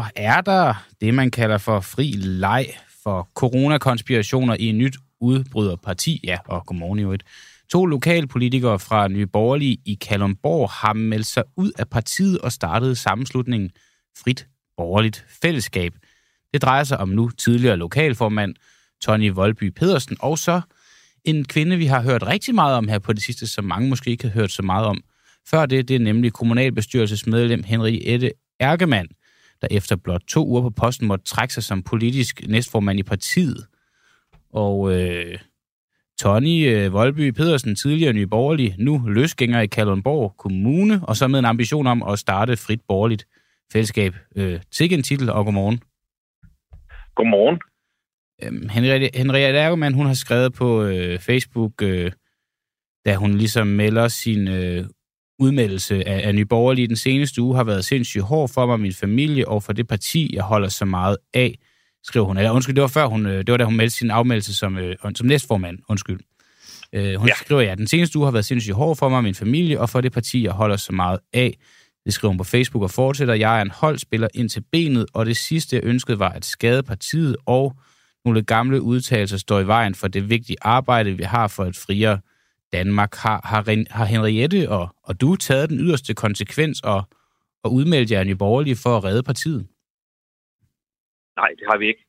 Og er der det, man kalder for fri leg for coronakonspirationer i et nyt udbryderparti? Ja, og godmorgen i øvrigt. To lokalpolitikere fra Nye Borgerlige i Kalundborg har meldt sig ud af partiet og startet sammenslutningen Frit Borgerligt Fællesskab. Det drejer sig om nu tidligere lokalformand Tony Voldby Pedersen, og så en kvinde, vi har hørt rigtig meget om her på det sidste, som mange måske ikke har hørt så meget om. Før det, det er nemlig kommunalbestyrelsesmedlem Henriette Ergemann, der efter blot to uger på posten måtte trække sig som politisk næstformand i partiet. Og øh, Tony øh, Voldby Pedersen, tidligere ny borgerlig, nu løsgænger i Kalundborg Kommune, og så med en ambition om at starte frit borgerligt fællesskab. Øh, til en titel, og godmorgen. Godmorgen. Øhm, Henriette, Henriette Ergemann, hun har skrevet på øh, Facebook, øh, da hun ligesom melder sin øh, udmeldelse af, af Nye Borgerlige den seneste uge, har været sindssygt hård for mig, min familie og for det parti, jeg holder så meget af, skriver hun. Eller undskyld, det var før hun, øh, det var da hun meldte sin afmeldelse som, øh, som næstformand, undskyld. Øh, hun ja. skriver, ja, den seneste uge har været sindssygt hård for mig, min familie og for det parti, jeg holder så meget af. Det skriver hun på Facebook og fortsætter. Jeg er en holdspiller ind til benet, og det sidste, jeg ønskede, var at skade partiet, og nogle gamle udtalelser står i vejen for det vigtige arbejde, vi har for et friere Danmark. Har, har, har Henriette og, og du taget den yderste konsekvens og, og udmeldt jer Nye Borgerlige for at redde partiet? Nej, det har vi ikke.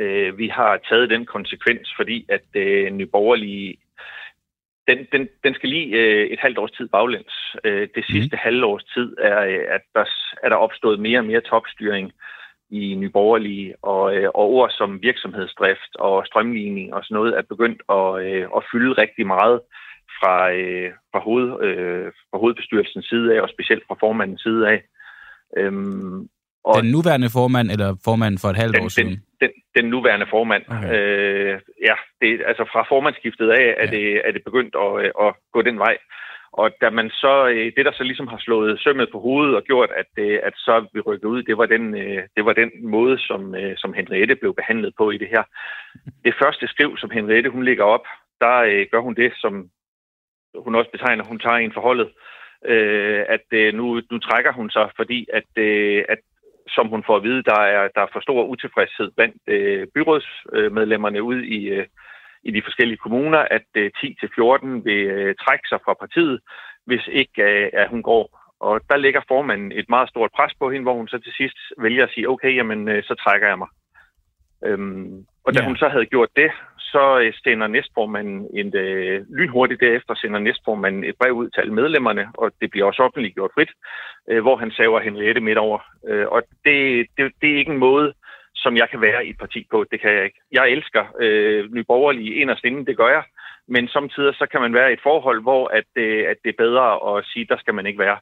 Øh, vi har taget den konsekvens, fordi at øh, Nye Borgerlige den, den, den skal lige øh, et halvt års tid baglæns. Øh, det sidste mm. halve års tid er, øh, at der er der opstået mere og mere topstyring i Nyborgerlige, og, øh, og ord som virksomhedsdrift og strømligning og sådan noget er begyndt at, øh, at fylde rigtig meget fra, øh, fra, hoved, øh, fra hovedbestyrelsens side af, og specielt fra formandens side af. Øhm, og den nuværende formand, eller formanden for et halvt den, år siden? Den, den, den nuværende formand. Okay. Øh, ja, det, altså fra formandskiftet af er, ja. det, er det begyndt at, øh, at gå den vej. Og da man så, øh, det der så ligesom har slået sømmet på hovedet og gjort, at, øh, at så vi rykkede ud, det var den, øh, det var den måde, som, som Henriette blev behandlet på i det her. Det første skriv, som Henriette hun lægger op, der gør hun det, som hun også betegner, hun tager en forholdet, at nu, nu trækker hun sig, fordi at, at som hun får at vide, der er, der er for stor utilfredshed blandt byrådsmedlemmerne ude i, i de forskellige kommuner, at øh, 10-14 vil øh, trække sig fra partiet, hvis ikke øh, at hun går. Og der ligger formanden et meget stort pres på hende, hvor hun så til sidst vælger at sige, okay, jamen, øh, så trækker jeg mig. Øhm, og da ja. hun så havde gjort det, så øh, sender næstformanden en, øh, lynhurtigt derefter sender næstformanden et brev ud til alle medlemmerne, og det bliver også offentligt gjort frit, øh, hvor han saver Henriette midt over. Øh, og det, det, det er ikke en måde, som jeg kan være i et parti på. Det kan jeg ikke. Jeg elsker øh, Nye Borgerlige inderst inden, det gør jeg. Men samtidig så kan man være i et forhold, hvor at, øh, at det er bedre at sige, der skal man ikke være.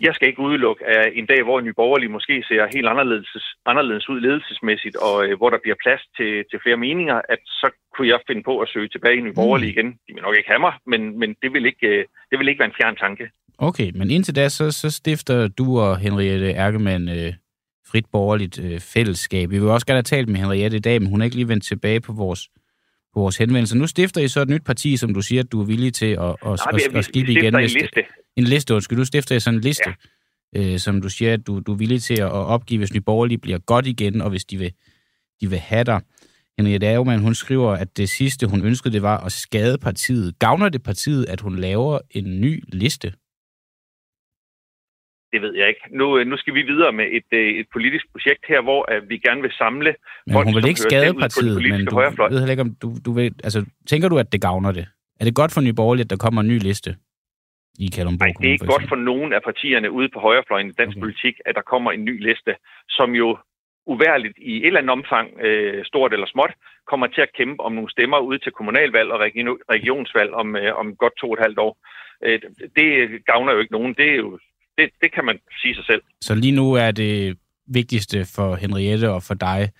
Jeg skal ikke udelukke at en dag, hvor Nye Borgerlige måske ser helt anderledes, anderledes ud ledelsesmæssigt, og øh, hvor der bliver plads til, til flere meninger, at så kunne jeg finde på at søge tilbage i Borgerlige mm. igen. De vil nok ikke have mig, men, men det, vil ikke, øh, det vil ikke være en fjern tanke. Okay, men indtil da, så, så stifter du og Henriette Erkemann øh, frit borgerligt øh, fællesskab. Vi vil også gerne have talt med Henriette i dag, men hun er ikke lige vendt tilbage på vores på vores henvendelse. Nu stifter I så et nyt parti, som du siger, at du er villig til at, at, Nej, at, at skibe igen. En liste. En liste, undskyld. Du stifter sådan en liste, ja. øh, som du siger, at du, du er villig til at opgive, hvis Nye Borgerlige bliver godt igen, og hvis de vil, de vil have dig. Henriette Aumann, hun skriver, at det sidste, hun ønskede, det var at skade partiet. Gavner det partiet, at hun laver en ny liste? Det ved jeg ikke. Nu, øh, nu skal vi videre med et, øh, et politisk projekt her, hvor uh, vi gerne vil samle men folk, hun vil ikke skade partiet, men du højrefløj. ved heller ikke, om du, du vil, altså, tænker du, at det gavner det? Er det godt for Nye Borgerlige, at der kommer en ny liste i Kalundborg Nej, det er ikke godt for nogen af partierne ude på højrefløjen i dansk okay. politik, at der kommer en ny liste, som jo uværligt i et eller andet omfang, øh, stort eller småt, kommer til at kæmpe om nogle stemmer ude til kommunalvalg og regionsvalg om, øh, om godt to og et halvt år. Øh, det gavner jo ikke nogen. Det er jo det, det kan man sige sig selv. Så lige nu er det vigtigste for Henriette og for dig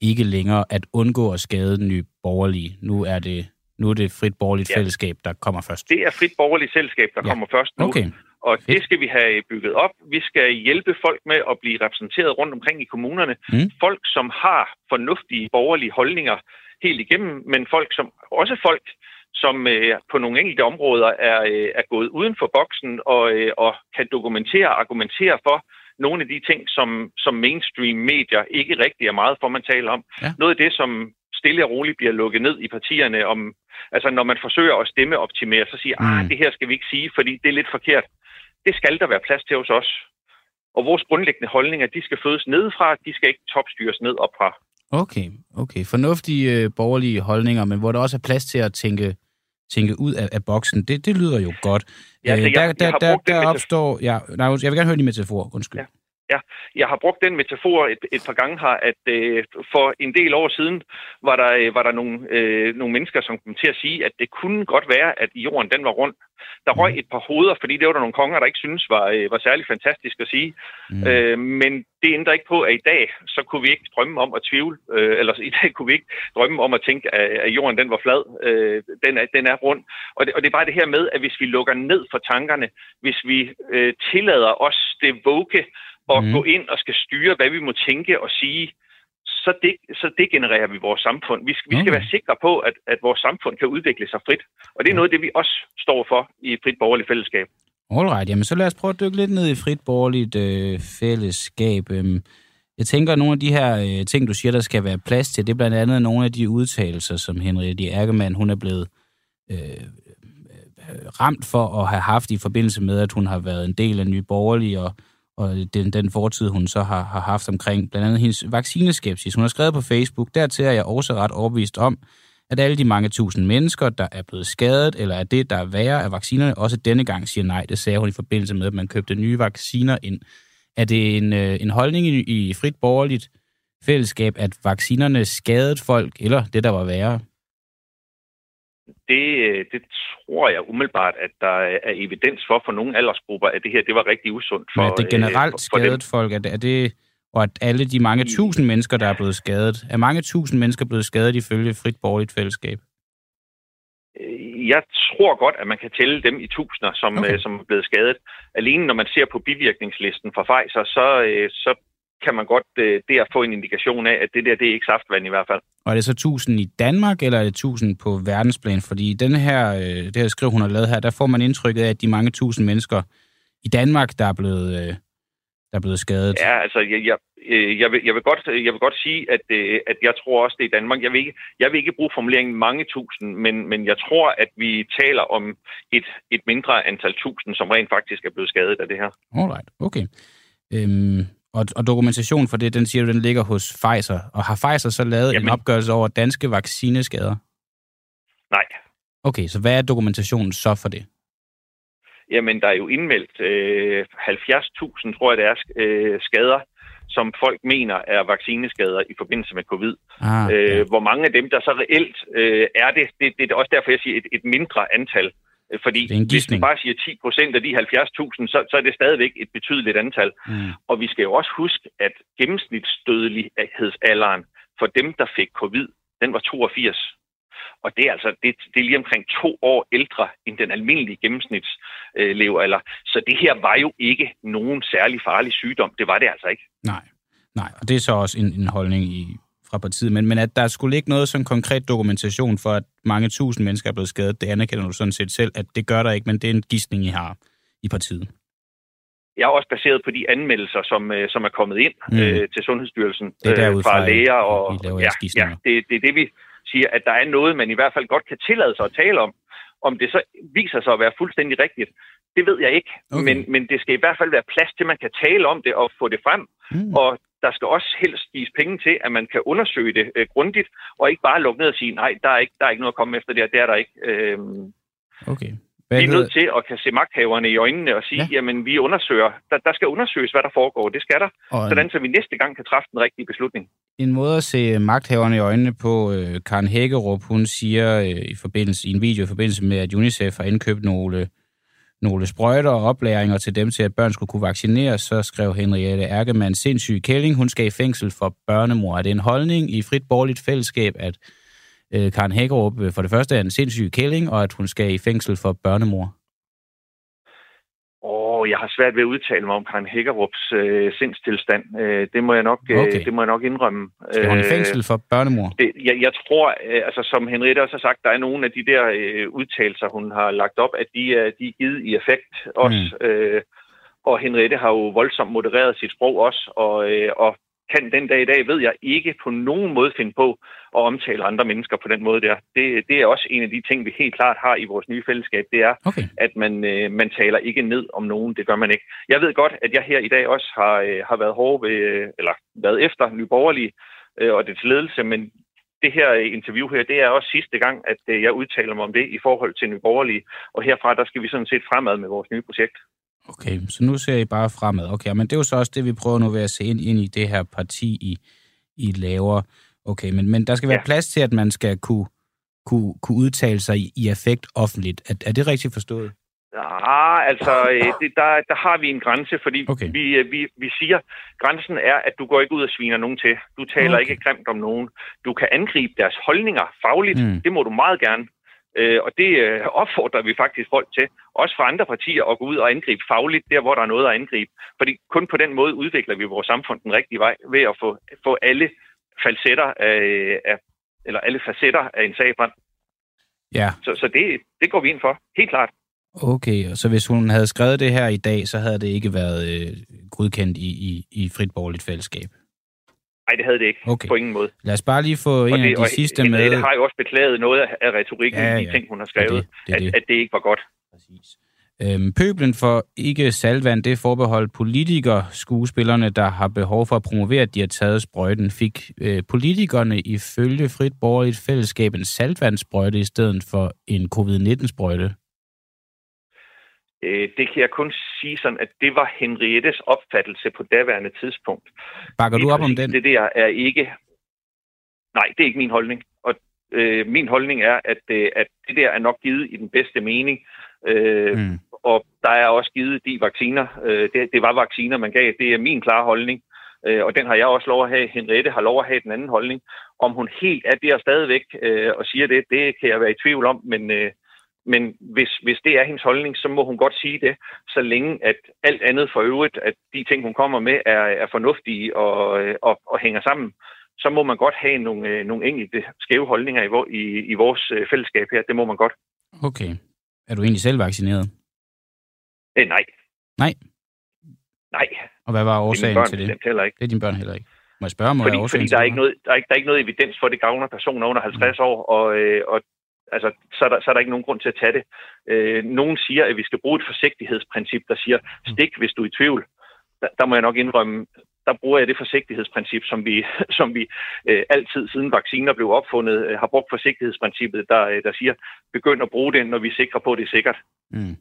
ikke længere at undgå at skade den nye borgerlige. Nu er det, nu er det frit borgerligt ja. fællesskab, der kommer først. Det er frit borgerligt selskab, der ja. kommer først nu. Okay. Og Fedt. det skal vi have bygget op. Vi skal hjælpe folk med at blive repræsenteret rundt omkring i kommunerne. Mm. Folk, som har fornuftige borgerlige holdninger helt igennem, men folk, som også folk, som øh, på nogle enkelte områder er, øh, er gået uden for boksen og, øh, og kan dokumentere og argumentere for, nogle af de ting, som, som mainstream-medier ikke rigtig er meget for, man taler om. Ja. Noget af det, som stille og roligt bliver lukket ned i partierne, om, altså når man forsøger at stemme optimere, så siger, ah, mm. det her skal vi ikke sige, fordi det er lidt forkert. Det skal der være plads til hos os. Og vores grundlæggende holdninger, de skal fødes nedefra, de skal ikke topstyres ned opfra. Okay, okay. Fornuftige øh, borgerlige holdninger, men hvor der også er plads til at tænke, tænke ud af, af boksen. Det, det lyder jo godt. Ja, altså, jeg, der, der, der, der opstår... Ja, nej, jeg vil gerne høre din metafor. Undskyld. Ja. Ja, jeg har brugt den metafor et, et par gange her, at øh, for en del år siden var der, øh, var der nogle, øh, nogle mennesker, som kom til at sige, at det kunne godt være, at jorden den var rund. Der røg mm. et par hoveder, fordi det var der nogle konger, der ikke synes var, øh, var særlig fantastisk at sige. Mm. Øh, men det ændrer ikke på, at i dag, så kunne vi ikke drømme om at tvivle, øh, eller i dag kunne vi ikke drømme om at tænke, at, at jorden den var flad. Øh, den, er, den er rund. Og det, og det er bare det her med, at hvis vi lukker ned for tankerne, hvis vi øh, tillader os det våge, og mm. gå ind og skal styre, hvad vi må tænke og sige, så, det, så degenererer vi vores samfund. Vi skal, vi skal okay. være sikre på, at, at vores samfund kan udvikle sig frit. Og det er noget af det, vi også står for i frit borgerligt fællesskab. Alright, jamen så lad os prøve at dykke lidt ned i frit borgerligt øh, fællesskab. Øhm, jeg tænker, at nogle af de her øh, ting, du siger, der skal være plads til, det er blandt andet nogle af de udtalelser, som Henriette Erkemann, hun er blevet øh, øh, ramt for at have haft i forbindelse med, at hun har været en del af Nye Borgerlige, og og den, den fortid, hun så har, har haft omkring blandt andet hendes vaccineskepsis. Hun har skrevet på Facebook, dertil er jeg også ret overbevist om, at alle de mange tusind mennesker, der er blevet skadet, eller er det, der er værre af vaccinerne, også denne gang siger nej. Det sagde hun i forbindelse med, at man købte nye vacciner ind. Er det en, øh, en holdning i, i frit borgerligt fællesskab, at vaccinerne skadede folk, eller det, der var værre? Det, øh, det tror jeg umiddelbart, at der er evidens for for nogle aldersgrupper, at det her det var rigtig usundt for Men er det generelt øh, for, for skadet dem. folk? Er det, er det, og at alle de mange tusind mennesker, der er blevet skadet, er mange tusind mennesker blevet skadet ifølge frit borgerligt fællesskab? Øh, jeg tror godt, at man kan tælle dem i tusinder, som, okay. som er blevet skadet. Alene når man ser på bivirkningslisten fra Pfizer, så, så kan man godt øh, der få en indikation af, at det der, det er ikke saftvand i hvert fald. Og er det så 1000 i Danmark, eller er det 1000 på verdensplan? Fordi den her, øh, det her skriv, hun har lavet her, der får man indtrykket af, at de mange tusind mennesker i Danmark, der er blevet, øh, der er blevet skadet. Ja, altså, jeg, jeg, øh, jeg, vil, jeg, vil godt, jeg vil godt sige, at, øh, at jeg tror også, det er i Danmark. Jeg vil ikke, jeg vil ikke bruge formuleringen mange tusind, men, men jeg tror, at vi taler om et, et mindre antal tusind, som rent faktisk er blevet skadet af det her. Alright, okay. Øhm, og, og dokumentation for det, den siger du, den ligger hos Pfizer. Og har Pfizer så lavet Jamen. en opgørelse over danske vaccineskader? Nej. Okay, så hvad er dokumentationen så for det? Jamen, der er jo indmeldt øh, 70.000, tror jeg det er, øh, skader, som folk mener er vaccineskader i forbindelse med covid. Ah, øh, ja. Hvor mange af dem, der så reelt øh, er det, det, det er også derfor, jeg siger et, et mindre antal. Øh, fordi hvis man bare siger 10 procent af de 70.000, så, så er det stadigvæk et betydeligt antal. Mm. Og vi skal jo også huske, at gennemsnitsdødelighedsalderen for dem, der fik covid, den var 82. Og det er altså det, det er lige omkring to år ældre end den almindelige gennemsnitslevealder. Øh, så det her var jo ikke nogen særlig farlig sygdom. Det var det altså ikke. Nej, nej. Og det er så også en, en holdning i fra partiet, men, men at der skulle ikke noget sådan konkret dokumentation for, at mange tusind mennesker er blevet skadet, det anerkender du sådan set selv, at det gør der ikke, men det er en gidsning, I har i partiet. Jeg er også baseret på de anmeldelser, som, øh, som er kommet ind mm. øh, til Sundhedsstyrelsen det er øh, fra læger. Og, ja, ja, det, det er det, vi siger, at der er noget, man i hvert fald godt kan tillade sig at tale om. Om det så viser sig at være fuldstændig rigtigt, det ved jeg ikke. Okay. Men, men det skal i hvert fald være plads til, at man kan tale om det og få det frem. Mm. Og der skal også helst gives penge til, at man kan undersøge det øh, grundigt, og ikke bare lukke ned og sige, nej, der er ikke, der er ikke noget at komme efter det, det er der ikke. Øhm, okay. Hvad vi er nødt til at kan se magthaverne i øjnene og sige, ja. jamen vi undersøger, der, der skal undersøges, hvad der foregår, det skal der, og sådan så vi næste gang kan træffe den rigtige beslutning. En måde at se magthaverne i øjnene på, øh, Karen Hækkerup, hun siger øh, i, forbindelse, i en video i forbindelse med, at UNICEF har indkøbt nogle nogle sprøjter og oplæringer til dem til, at børn skulle kunne vaccineres, så skrev Henriette Erkemann sindssyg kælling. Hun skal i fængsel for børnemor. Er det en holdning i frit borgerligt fællesskab, at øh, Karen Hækkerup øh, for det første er en sindssyg kælling, og at hun skal i fængsel for børnemor? Åh, jeg har svært ved at udtale mig om Karen Hækkerups øh, sindstilstand. Øh, det, må jeg nok, øh, okay. det må jeg nok indrømme. Skal hun i fængsel for børnemor? Det, jeg, jeg tror, øh, altså som Henriette også har sagt, der er nogle af de der øh, udtalelser, hun har lagt op, at de, er, de er givet i effekt også. Mm. Øh, og Henriette har jo voldsomt modereret sit sprog også, og, øh, og kan den dag i dag, ved jeg ikke på nogen måde finde på at omtale andre mennesker på den måde der. Det, det er også en af de ting, vi helt klart har i vores nye fællesskab. Det er, okay. at man, øh, man taler ikke ned om nogen. Det gør man ikke. Jeg ved godt, at jeg her i dag også har, øh, har været hård ved, øh, eller været efter nyborgerlige øh, og dets ledelse, men det her interview her, det er også sidste gang, at øh, jeg udtaler mig om det i forhold til nyborgerlige. Og herfra, der skal vi sådan set fremad med vores nye projekt. Okay, så nu ser I bare fremad. Okay, men det er jo så også det, vi prøver nu ved at se ind, ind i det her parti, I, I laver. Okay, men, men der skal være ja. plads til, at man skal kunne, kunne, kunne udtale sig i, i effekt offentligt. Er, er det rigtigt forstået? Ja, altså, øh, det, der, der har vi en grænse, fordi okay. vi, øh, vi, vi siger, grænsen er, at du går ikke ud og sviner nogen til. Du taler okay. ikke grimt om nogen. Du kan angribe deres holdninger fagligt. Mm. Det må du meget gerne. Øh, og det øh, opfordrer vi faktisk folk til, også fra andre partier, at gå ud og angribe fagligt der, hvor der er noget at angribe. Fordi kun på den måde udvikler vi vores samfund den rigtige vej, ved at få, få alle falsetter af, af, eller alle facetter af en sag frem. Ja. Så, så det, det går vi ind for, helt klart. Okay, så hvis hun havde skrevet det her i dag, så havde det ikke været øh, godkendt i, i, i frit borgerligt fællesskab? Nej, det havde det ikke. Okay. På ingen måde. Lad os bare lige få en det, af de sidste og, med. Det har jo også beklaget noget af retorikken ja, ja. i de ting, hun har skrevet, det, det, det. At, at det ikke var godt. Præcis. Øhm, pøblen for ikke salvand, det er forbeholdt politikere, skuespillerne, der har behov for at promovere, at de har taget sprøjten. Fik øh, politikerne ifølge Frit Borgerligt Fællesskab en saltvandssprøjte i stedet for en covid-19-sprøjte? Øh, det kan jeg kun sige sådan, at det var Henriettes opfattelse på daværende tidspunkt. Bakker du op om den? Det der er ikke... Nej, det er ikke min holdning. Og øh, min holdning er, at, øh, at det der er nok givet i den bedste mening. Øh, mm. Og der er også givet de vacciner. Øh, det, det var vacciner, man gav. Det er min klare holdning. Øh, og den har jeg også lov at have. Henriette har lov at have den anden holdning. Om hun helt er der stadigvæk øh, og siger det, det kan jeg være i tvivl om. Men, øh, men hvis, hvis det er hendes holdning, så må hun godt sige det, så længe at alt andet for øvrigt, at de ting, hun kommer med, er, er fornuftige og, og, og hænger sammen, så må man godt have nogle, øh, nogle enkelte skæve holdninger i, i, i vores øh, fællesskab her. Det må man godt. Okay. Er du egentlig selv vaccineret? Eh, nej. Nej? Nej. Og hvad var årsagen børn, til det? Heller ikke. Det er dine børn heller ikke. Må jeg spørge mig, fordi, fordi der er, ikke noget, der, er ikke, der er ikke noget evidens for, at det gavner personer under 50 mm. år, og, og altså, så, er der, så er der ikke nogen grund til at tage det. Øh, nogen siger, at vi skal bruge et forsigtighedsprincip, der siger, stik, hvis du er i tvivl. Der, der må jeg nok indrømme, der bruger jeg det forsigtighedsprincip, som vi, som vi øh, altid siden vacciner blev opfundet, øh, har brugt forsigtighedsprincippet, der, øh, der siger, begynd at bruge det, når vi er sikre på, at det er sikkert. Mm.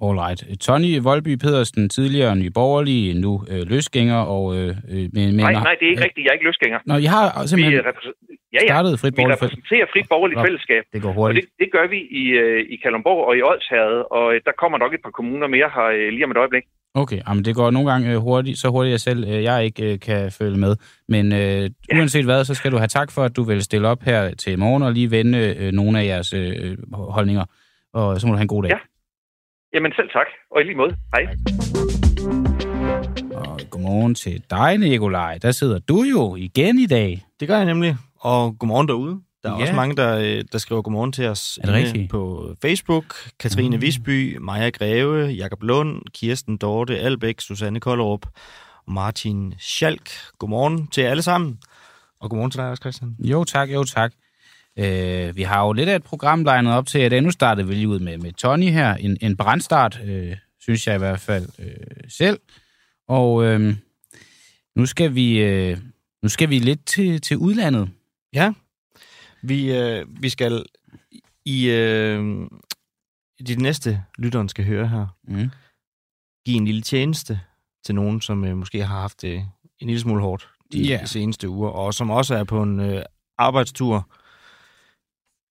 Alright. Tony Voldby Pedersen, tidligere nyborgerlig, nu øh, løsgænger. Og, øh, øh men, nej, nej, det er ikke øh, rigtigt. Jeg er ikke løsgænger. Nå, jeg har simpelthen vi ja, ja. startet frit borgerligt Vi repræsenterer frit borgerligt Nå, fællesskab. Det går hurtigt. Og det, det gør vi i, øh, i Kalundborg og i Odsherred, og øh, der kommer nok et par kommuner mere her øh, lige om et øjeblik. Okay, jamen det går nogle gange øh, hurtigt, så hurtigt jeg selv øh, jeg ikke øh, kan følge med. Men øh, ja. uanset hvad, så skal du have tak for, at du vil stille op her til morgen og lige vende øh, nogle af jeres øh, holdninger. Og så må du have en god dag. Ja. Jamen selv tak, og i lige måde. Hej. Og godmorgen til dig, Nikolaj. Der sidder du jo igen i dag. Det gør jeg nemlig, og godmorgen derude. Der er ja. også mange, der, der skriver godmorgen til os er det rigtigt? på Facebook. Katrine mm. Visby, Maja Greve, Jakob Lund, Kirsten Dorte, Albæk, Susanne Kollerup og Martin Schalk. Godmorgen til jer alle sammen. Og godmorgen til dig også, Christian. Jo tak, jo tak. Øh, vi har jo lidt af et program legnet op til, at endnu startede vi lige ud med, med Tony her. En, en brandstart, øh, synes jeg i hvert fald øh, selv. Og øh, nu, skal vi, øh, nu skal vi lidt til, til udlandet. Ja, vi, øh, vi skal i, øh, i det næste, lytteren skal høre her, mm. give en lille tjeneste til nogen, som øh, måske har haft det en lille smule hårdt de, yeah. de seneste uger, og som også er på en øh, arbejdstur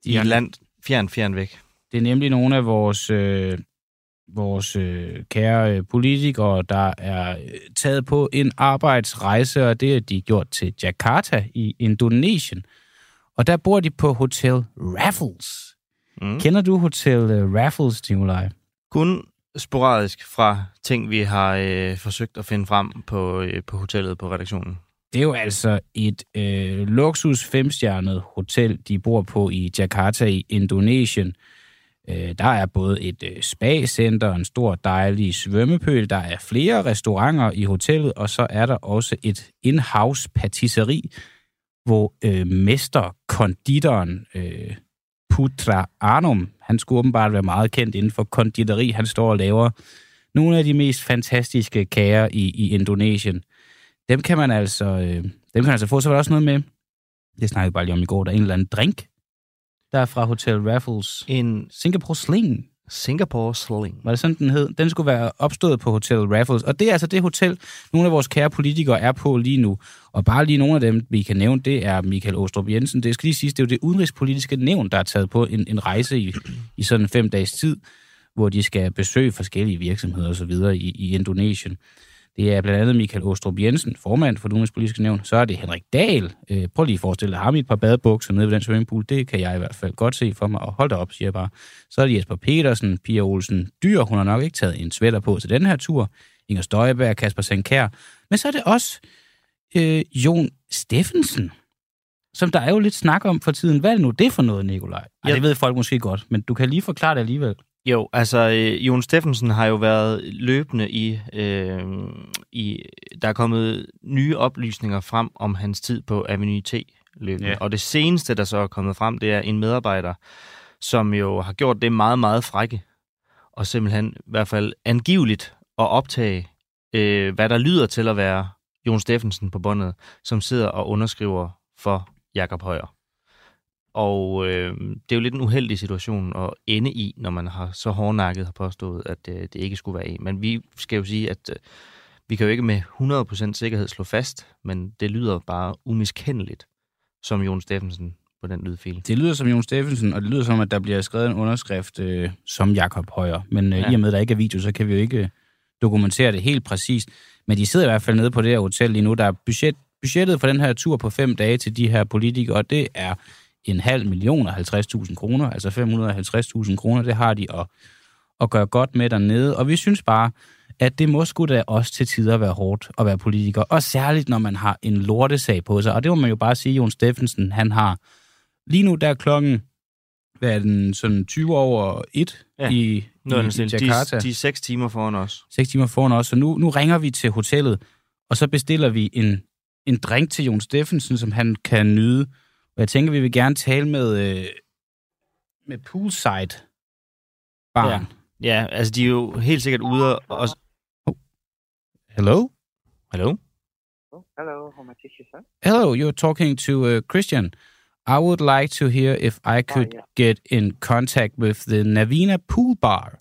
i et land fjern, fjern væk. Det er nemlig nogle af vores, øh, vores øh, kære øh, politikere, der er øh, taget på en arbejdsrejse, og det er de gjort til Jakarta i Indonesien. Og der bor de på Hotel Raffles. Mm. Kender du Hotel øh, Raffles, Nikolaj? Kun sporadisk fra ting, vi har øh, forsøgt at finde frem på, øh, på hotellet på redaktionen. Det er jo altså et øh, luksus femstjernet hotel, de bor på i Jakarta i Indonesien. Øh, der er både et øh, spa-center, en stor dejlig svømmepøl, der er flere restauranter i hotellet, og så er der også et in-house patisseri, hvor øh, mesterkonditoren øh, Putra Arnum, han skulle åbenbart være meget kendt inden for konditori, han står og laver nogle af de mest fantastiske kager i, i Indonesien. Dem kan man altså, øh, dem kan man altså få. Så var der også noget med, det snakkede vi bare lige om i går, der er en eller anden drink, der er fra Hotel Raffles. En Singapore Sling. Singapore Sling. Var det sådan, den hed? Den skulle være opstået på Hotel Raffles. Og det er altså det hotel, nogle af vores kære politikere er på lige nu. Og bare lige nogle af dem, vi kan nævne, det er Michael Åstrup Jensen. Det skal lige sige, det er jo det udenrigspolitiske nævn, der er taget på en, en rejse i, i sådan fem dages tid, hvor de skal besøge forskellige virksomheder osv. I, i Indonesien. Det er blandt andet Michael Åstrup Jensen, formand for det udenrigspolitiske nævn. Så er det Henrik Dahl. Øh, prøv lige at forestille dig ham i et par badebukser nede ved den swimmingpool. Det kan jeg i hvert fald godt se for mig. Og hold da op, siger jeg bare. Så er det Jesper Petersen, Pia Olsen Dyr. Hun har nok ikke taget en sweater på til den her tur. Inger Støjberg, Kasper Sankær. Men så er det også øh, Jon Steffensen, som der er jo lidt snak om for tiden. Hvad er det nu det for noget, Nikolaj? Ej, Ja. det ved folk måske godt, men du kan lige forklare det alligevel. Jo, altså øh, Jon Steffensen har jo været løbende i, øh, i... Der er kommet nye oplysninger frem om hans tid på Avenue T løbende. Ja. Og det seneste, der så er kommet frem, det er en medarbejder, som jo har gjort det meget, meget frække. Og simpelthen i hvert fald angiveligt at optage, øh, hvad der lyder til at være Jon Steffensen på båndet, som sidder og underskriver for Jakob Højer. Og øh, det er jo lidt en uheldig situation at ende i, når man har så hårdnakket har påstået, at øh, det ikke skulle være en. Men vi skal jo sige, at øh, vi kan jo ikke med 100% sikkerhed slå fast, men det lyder bare umiskendeligt som Jon Steffensen på den lydfil. Det lyder som Jon Steffensen, og det lyder som, at der bliver skrevet en underskrift øh, som Jakob Højer. Men øh, Ja. i og med, at der ikke er video, så kan vi jo ikke øh, dokumentere det helt præcist. Men de sidder i hvert fald nede på det her hotel lige nu. Der er budget, budgettet for den her tur på fem dage til de her politikere, og det er en halv million og 50.000 kroner, altså 550.000 kroner, det har de at, at gøre godt med dernede. Og vi synes bare, at det må sgu da også til tider være hårdt at være politiker, og særligt når man har en lortesag på sig. Og det må man jo bare sige, Jon Steffensen, han har Lige nu der er klokken, hvad er den, sådan 20 over 1 Ja, i, i, er i det Jakarta. de, de er seks timer foran os. 6 timer foran os, så nu, nu ringer vi til hotellet, og så bestiller vi en, en drink til Jon Steffensen, som han kan nyde. Og jeg tænker, vi vil gerne tale med, øh, med Poolside barn. Ja. Ja, altså de er jo helt sikkert ude og... og Hello? Hallo? Oh, hello, how much is son? Hello, you're talking to uh, Christian. I would like to hear if I could yeah. get in contact with the Navina Pool Bar.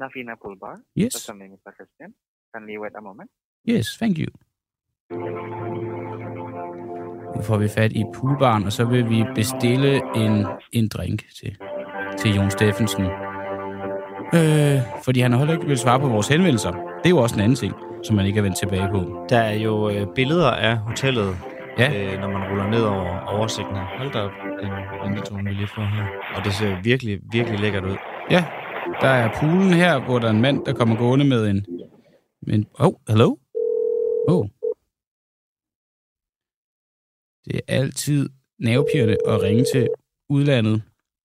Navina Pool Bar. Yes, name, Mr. Christian? Kindly wait a moment. yes, thank you. Nu får vi fat i poolbaren, og så vil vi bestille en, en drink til, til Jon Steffensen. Øh, fordi han har heller ikke vil svare på vores henvendelser. Det er jo også en anden ting, som man ikke er vendt tilbage på. Der er jo øh, billeder af hotellet, Ja. øh, når man ruller ned over oversigten her. Hold da op, en, en lille vi lige får her. Og det ser virkelig, virkelig lækkert ud. Ja, der er poolen her, hvor der er en mand, der kommer gående med en... Med en oh, hello? Oh. Det er altid nervepirrende at ringe til udlandet.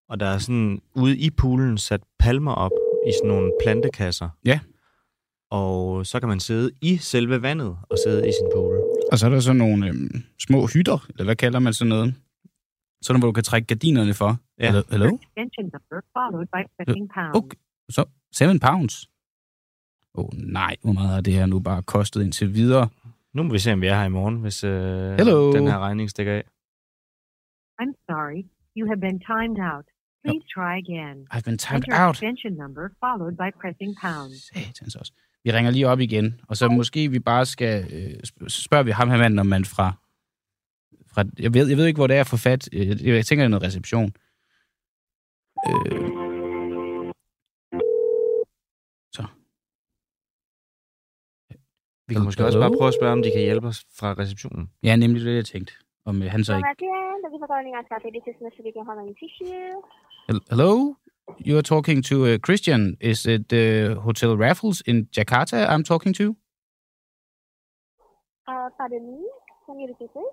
Og der er sådan ude i poolen sat palmer op i sådan nogle plantekasser. Ja. Og så kan man sidde i selve vandet og sidde i sin pool. Og så er der sådan nogle øhm, små hytter, eller hvad kalder man sådan noget? Sådan, hvor du kan trække gardinerne for. Ja. Hello? hello? Okay. Så 7 pounds. Åh oh, nej, hvor meget har det her nu bare kostet indtil videre? Nu må vi se, om vi er her i morgen, hvis øh, Hello. den her regning stikker af. I'm sorry, you have been timed out. Please try again. I've been timed Enter out. extension number followed by pressing pound. Satans også. Vi ringer lige op igen, og så måske vi bare skal... Øh, spørger vi ham her manden, om man fra... fra jeg, ved, jeg ved ikke, hvor det er at få fat. Øh, Jeg, jeg tænker, det er noget reception. Øh, så. Vi kan måske også bare prøve at spørge, om de kan hjælpe os fra receptionen. Ja, nemlig det, jeg tænkte. Om øh, han så ikke... This Hello? You are talking to uh, Christian. Is it uh, Hotel Raffles in Jakarta I'm talking to? Uh, pardon me, can you repeat it?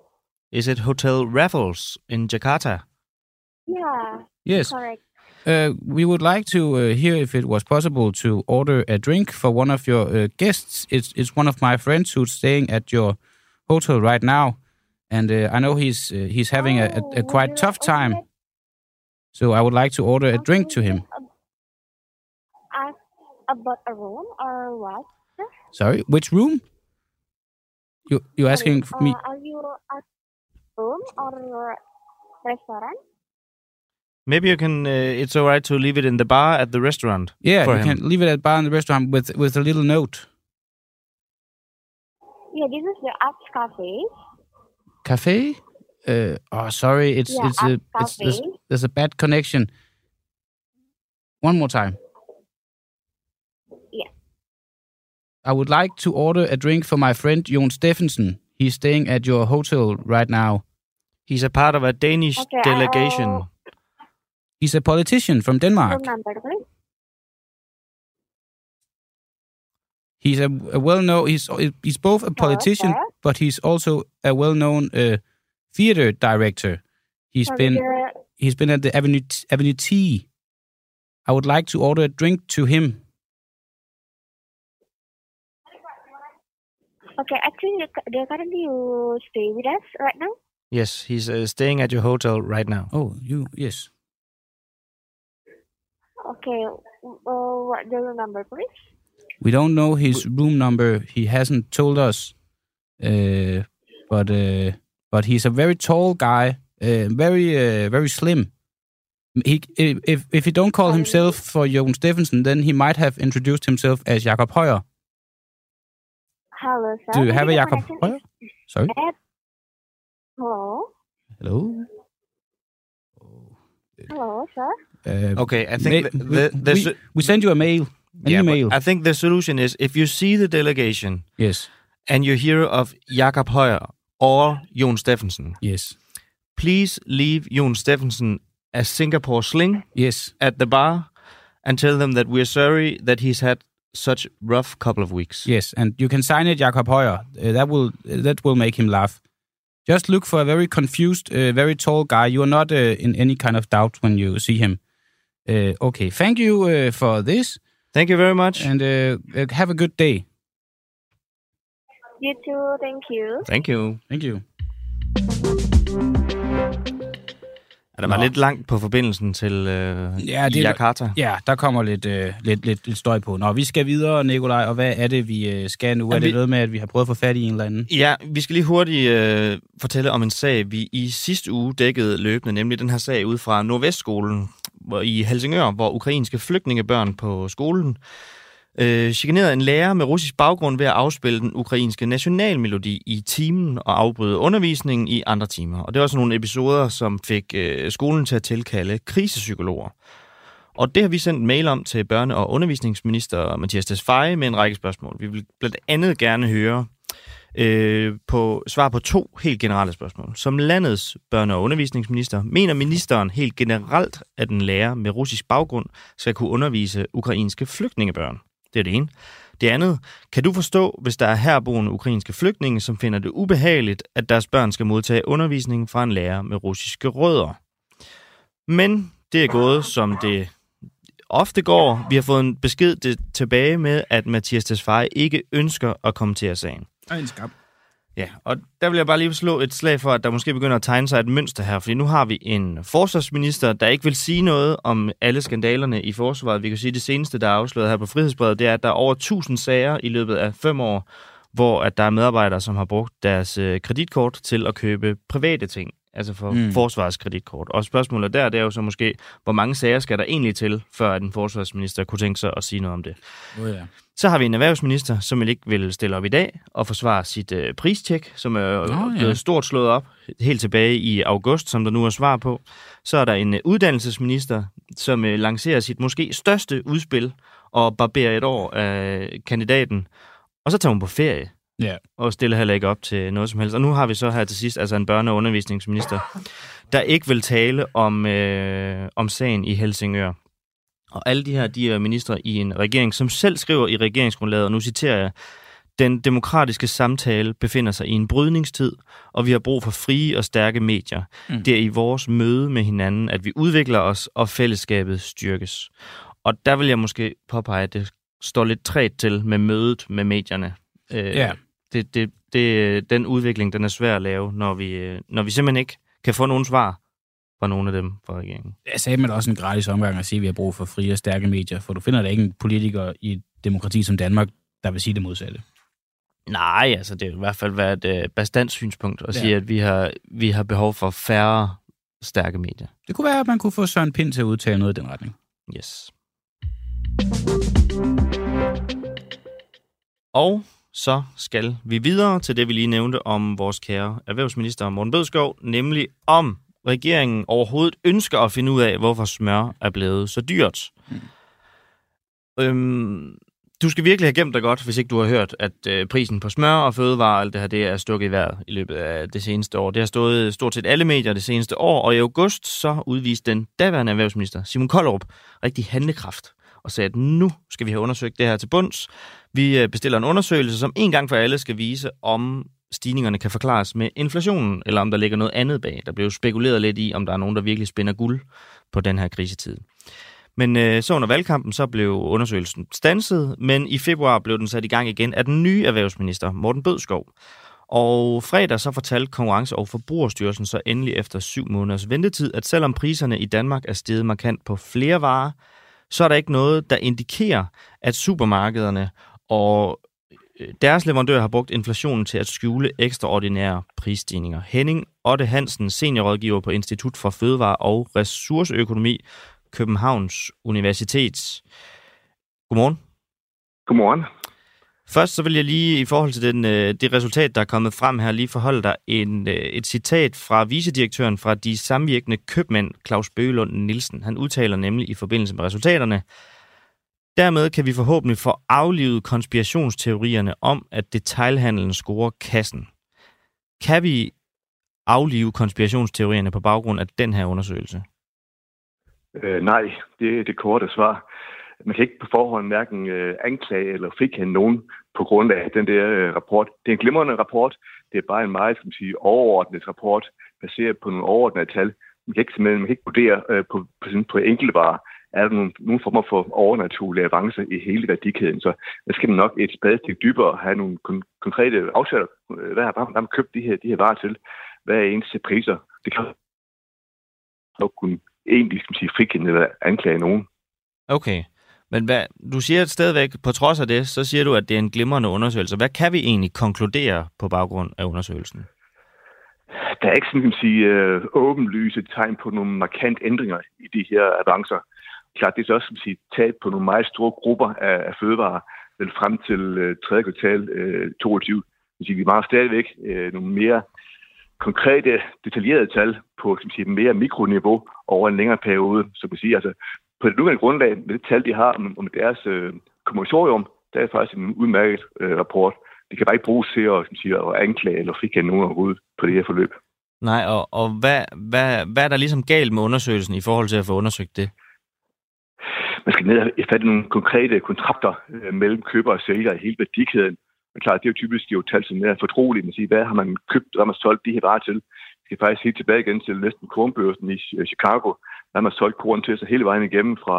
Is it Hotel Raffles in Jakarta? Yeah, Yes. correct. Uh, we would like to uh, hear if it was possible to order a drink for one of your uh, guests. It's it's one of my friends who's staying at your hotel right now, and uh, I know he's uh, he's having a, a, a quite tough time. So I would like to order a drink to him. Ask about a room or what? Sorry, which room? You you asking me? uh, are you at room or restaurant? Maybe you can. Uh, it's all right to leave it in the bar at the restaurant. Yeah, for you him. can leave it at bar in the restaurant with with a little note. Yeah, this is the Arts Cafe. Cafe? Uh, oh, sorry, it's Yeah, it's a at it's there's, cafe. there's a bad connection. One more time. Yeah. I would like to order a drink for my friend Jon Steffensen. He's staying at your hotel right now. He's a part of a Danish Okay, delegation. uh, He's a politician from Denmark. Room number. He's a, a well-known. He's he's both a politician, sir. but he's also a well-known uh, theater director. He's Sorry, been he's been at the Avenue Avenue T. I would like to order a drink to him. Okay, actually, the- the currently you stay with us right now. Yes, he's uh, staying at your hotel right now. Oh, you yes. Okay, uh, what the room number, please? We don't know his room number. He hasn't told us. Uh, but uh, but he's a very tall guy, uh, very uh, very slim. He if if he don't call himself for Jon Steffensen, then he might have introduced himself as Jakob Højer. Hello, sir. Do you have a Maybe Jakob connection Højer? Sorry. Hello, Hello. hello, sir. Uh, Okay, I think ma- the, we, the, the, we, we send you a mail, an yeah, email. I think the solution is if you see the delegation yes, and you hear of Jakob Højer or Jon Steffensen, yes, please leave Jon Steffensen a Singapore sling yes. at the bar and tell them that we're sorry that he's had such rough couple of weeks. Yes, and you can sign it, Jakob Højer. Uh, that will that will make him laugh. Just look for a very confused, uh, very tall guy. You are not uh, in any kind of doubt when you see him. Uh, okay, thank you uh, for this, Thank you very much. and uh, have a good day. You too. Thank you. Thank you. Thank you. Er der var Nå. lidt langt på forbindelsen til øh, Ja, det er- Jakarta. Ja, der kommer lidt, øh, lidt, lidt, lidt støj på. Nå, vi skal videre, Nikolaj, og hvad er det, vi øh, skal nu? Er Jamen, det vi- noget med, at vi har prøvet at få fat i en eller anden? Ja, vi skal lige hurtigt øh, fortælle om en sag, vi i sidste uge dækkede løbende, nemlig den her sag ud fra Nordvestskolen i Helsingør, hvor ukrainske flygtningebørn på skolen øh, chikanerede en lærer med russisk baggrund ved at afspille den ukrainske nationalmelodi i timen og afbryde undervisningen i andre timer. Og det var sådan nogle episoder, som fik øh, skolen til at tilkalde krisepsykologer. Og det har vi sendt mail om til børne- og undervisningsminister Mathias Tesfaye med en række spørgsmål. Vi vil blandt andet gerne høre øh, på svar på to helt generelle spørgsmål. Som landets børne- og undervisningsminister, mener ministeren helt generelt, at en lærer med russisk baggrund skal kunne undervise ukrainske flygtningebørn? Det er det ene. Det andet, kan du forstå, hvis der er herboende ukrainske flygtninge, som finder det ubehageligt, at deres børn skal modtage undervisning fra en lærer med russiske rødder? Men det er gået, som det ofte går. Vi har fået en besked tilbage med, at Mathias Tesfaye ikke ønsker at kommentere sagen. Og en skam. Ja, og der vil jeg bare lige slå et slag for, at der måske begynder at tegne sig et mønster her, fordi nu har vi en forsvarsminister, der ikke vil sige noget om alle skandalerne i forsvaret. Vi kan sige, at det seneste, der er afsløret her på Frihedsbrevet, det er, at der er over 1000 sager i løbet af fem år, hvor at der er medarbejdere, som har brugt deres øh, kreditkort til at købe private ting, altså for Mm. forsvarets kreditkort. Og spørgsmålet der, det er jo så måske, hvor mange sager skal der egentlig til, før at en forsvarsminister kunne tænke sig at sige noget om det. Oh, ja. Så har vi en erhvervsminister, som ikke vil stille op i dag og forsvare sit øh, pristjek, som er oh, ja. blevet stort slået op helt tilbage i august, som der nu er svar på. Så er der en øh, uddannelsesminister, som øh, lancerer sit måske største udspil og barberer et år af kandidaten. Og så tager hun på ferie Ja. og stiller heller ikke op til noget som helst. Og nu har vi så her til sidst altså en børne- og undervisningsminister, der ikke vil tale om, øh, om sagen i Helsingør. Og alle de her, de er ministre i en regering, som selv skriver i regeringsgrundlaget, og nu citerer jeg, Den demokratiske samtale befinder sig i en brydningstid, og vi har brug for frie og stærke medier. Mm. Det er i vores møde med hinanden, at vi udvikler os, og fællesskabet styrkes. Og der vil jeg måske påpege, at det står lidt træt til med mødet med medierne. Øh, Ja. Det, det, det, den udvikling, den er svær at lave, når vi, øh, når vi simpelthen ikke kan få nogen svar fra nogle af dem fra regeringen. Jeg sagde man også en gratis omgang at sige, at vi har brug for frie og stærke medier, for du finder da ikke en politiker i et demokrati som Danmark, der vil sige det modsatte. Nej, altså det er i hvert fald været et øh, bastant synspunkt at Ja. sige, at vi har, vi har behov for færre stærke medier. Det kunne være, at man kunne få Søren Pind til at udtale noget i den retning. Yes. Og så skal vi videre til det, vi lige nævnte om vores kære erhvervsminister Morten Bødskov, nemlig om regeringen overhovedet ønsker at finde ud af, hvorfor smør er blevet så dyrt. Mm. Øhm, du skal virkelig have gemt dig godt, hvis ikke du har hørt, at øh, prisen på smør og fødevarer alt det her, det er stukket i vejret i løbet af det seneste år. Det har stået stort set alle medier det seneste år, og i august så udviste den daværende erhvervsminister Simon Kollerup rigtig handlekraft og sagde, at nu skal vi have undersøgt det her til bunds. Vi øh, bestiller en undersøgelse, som en gang for alle skal vise, om stigningerne kan forklares med inflationen, eller om der ligger noget andet bag. Der blev jo spekuleret lidt i, om der er nogen, der virkelig spænder guld på den her krisetid. Men øh, så under valgkampen, så blev undersøgelsen stanset, men i februar blev den sat i gang igen af den nye erhvervsminister, Morten Bødskov. Og fredag så fortalte Konkurrence- og Forbrugerstyrelsen så endelig efter syv måneders ventetid, at selvom priserne i Danmark er steget markant på flere varer, så er der ikke noget, der indikerer, at supermarkederne og øh, deres leverandører har brugt inflationen til at skjule ekstraordinære prisstigninger. Henning Otte Hansen, seniorrådgiver på Institut for Fødevare og Ressourceøkonomi, Københavns Universitet. Godmorgen. Godmorgen. Først så vil jeg lige i forhold til den, øh, det resultat, der er kommet frem her, lige forholde dig en, øh, et citat fra vicedirektøren fra de samvirkende købmænd, Claus Bøgelund Nielsen. Han udtaler nemlig i forbindelse med resultaterne, Dermed kan vi forhåbentlig få aflivet konspirationsteorierne om, at detailhandlen scorer kassen. Kan vi aflive konspirationsteorierne på baggrund af den her undersøgelse? Øh, nej, det er det korte svar. Man kan ikke på forhånd hverken øh, anklage eller frikende nogen på grund af den der øh, rapport. Det er en glimrende rapport. Det er bare en meget skal man sige, overordnet rapport, baseret på nogle overordnede tal. Man kan ikke, man kan ikke vurdere øh, på, på, på enkelte varer. Er der nogle, nogle former for overnaturlige avancer i hele værdikæden, så der skal man nok et spadestik dybere have nogle kon- konkrete aftaler. Øh, hvad har, hvad har man købt de her, de her varer til? Hvad er ens priser? Det kan nok kunne egentlig skal man sige, frikende eller anklage nogen. Okay, men hvad, du siger stadigvæk, på trods af det, så siger du, at det er en glimrende undersøgelse. Hvad kan vi egentlig konkludere på baggrund af undersøgelsen? Der er ikke sådan, kan man sige, øh, åbenlyse tegn på nogle markant ændringer i de her avancer. Klart, det er så også, sige, tab på nogle meget store grupper af, af fødevarer, vel frem til øh, 3. kvartal øh, 22. Det sige, vi mangler stadigvæk øh, nogle mere konkrete, detaljerede tal på skal man sige, mere mikroniveau over en længere periode. Så kan man sige, altså, på det nuværende grundlag, med det tal, de har om, om deres øh, kommissorium, der er faktisk en udmærket øh, rapport. Det kan bare ikke bruges til at, sige, at anklage eller frikende nogen overhovedet på det her forløb. Nej, og, og hvad, hvad, hvad er der ligesom galt med undersøgelsen i forhold til at få undersøgt det? man skal ned og fatte nogle konkrete kontrakter øh, mellem køber og sælger i hele værdikæden. Men klart, det er jo typisk jo tal, som er fortrolige. Man siger, hvad har man købt, hvad har man solgt de her varer til? Vi skal faktisk helt tilbage igen til næsten kornbørsen i Chicago. Hvad har man solgt korn til, så hele vejen igennem fra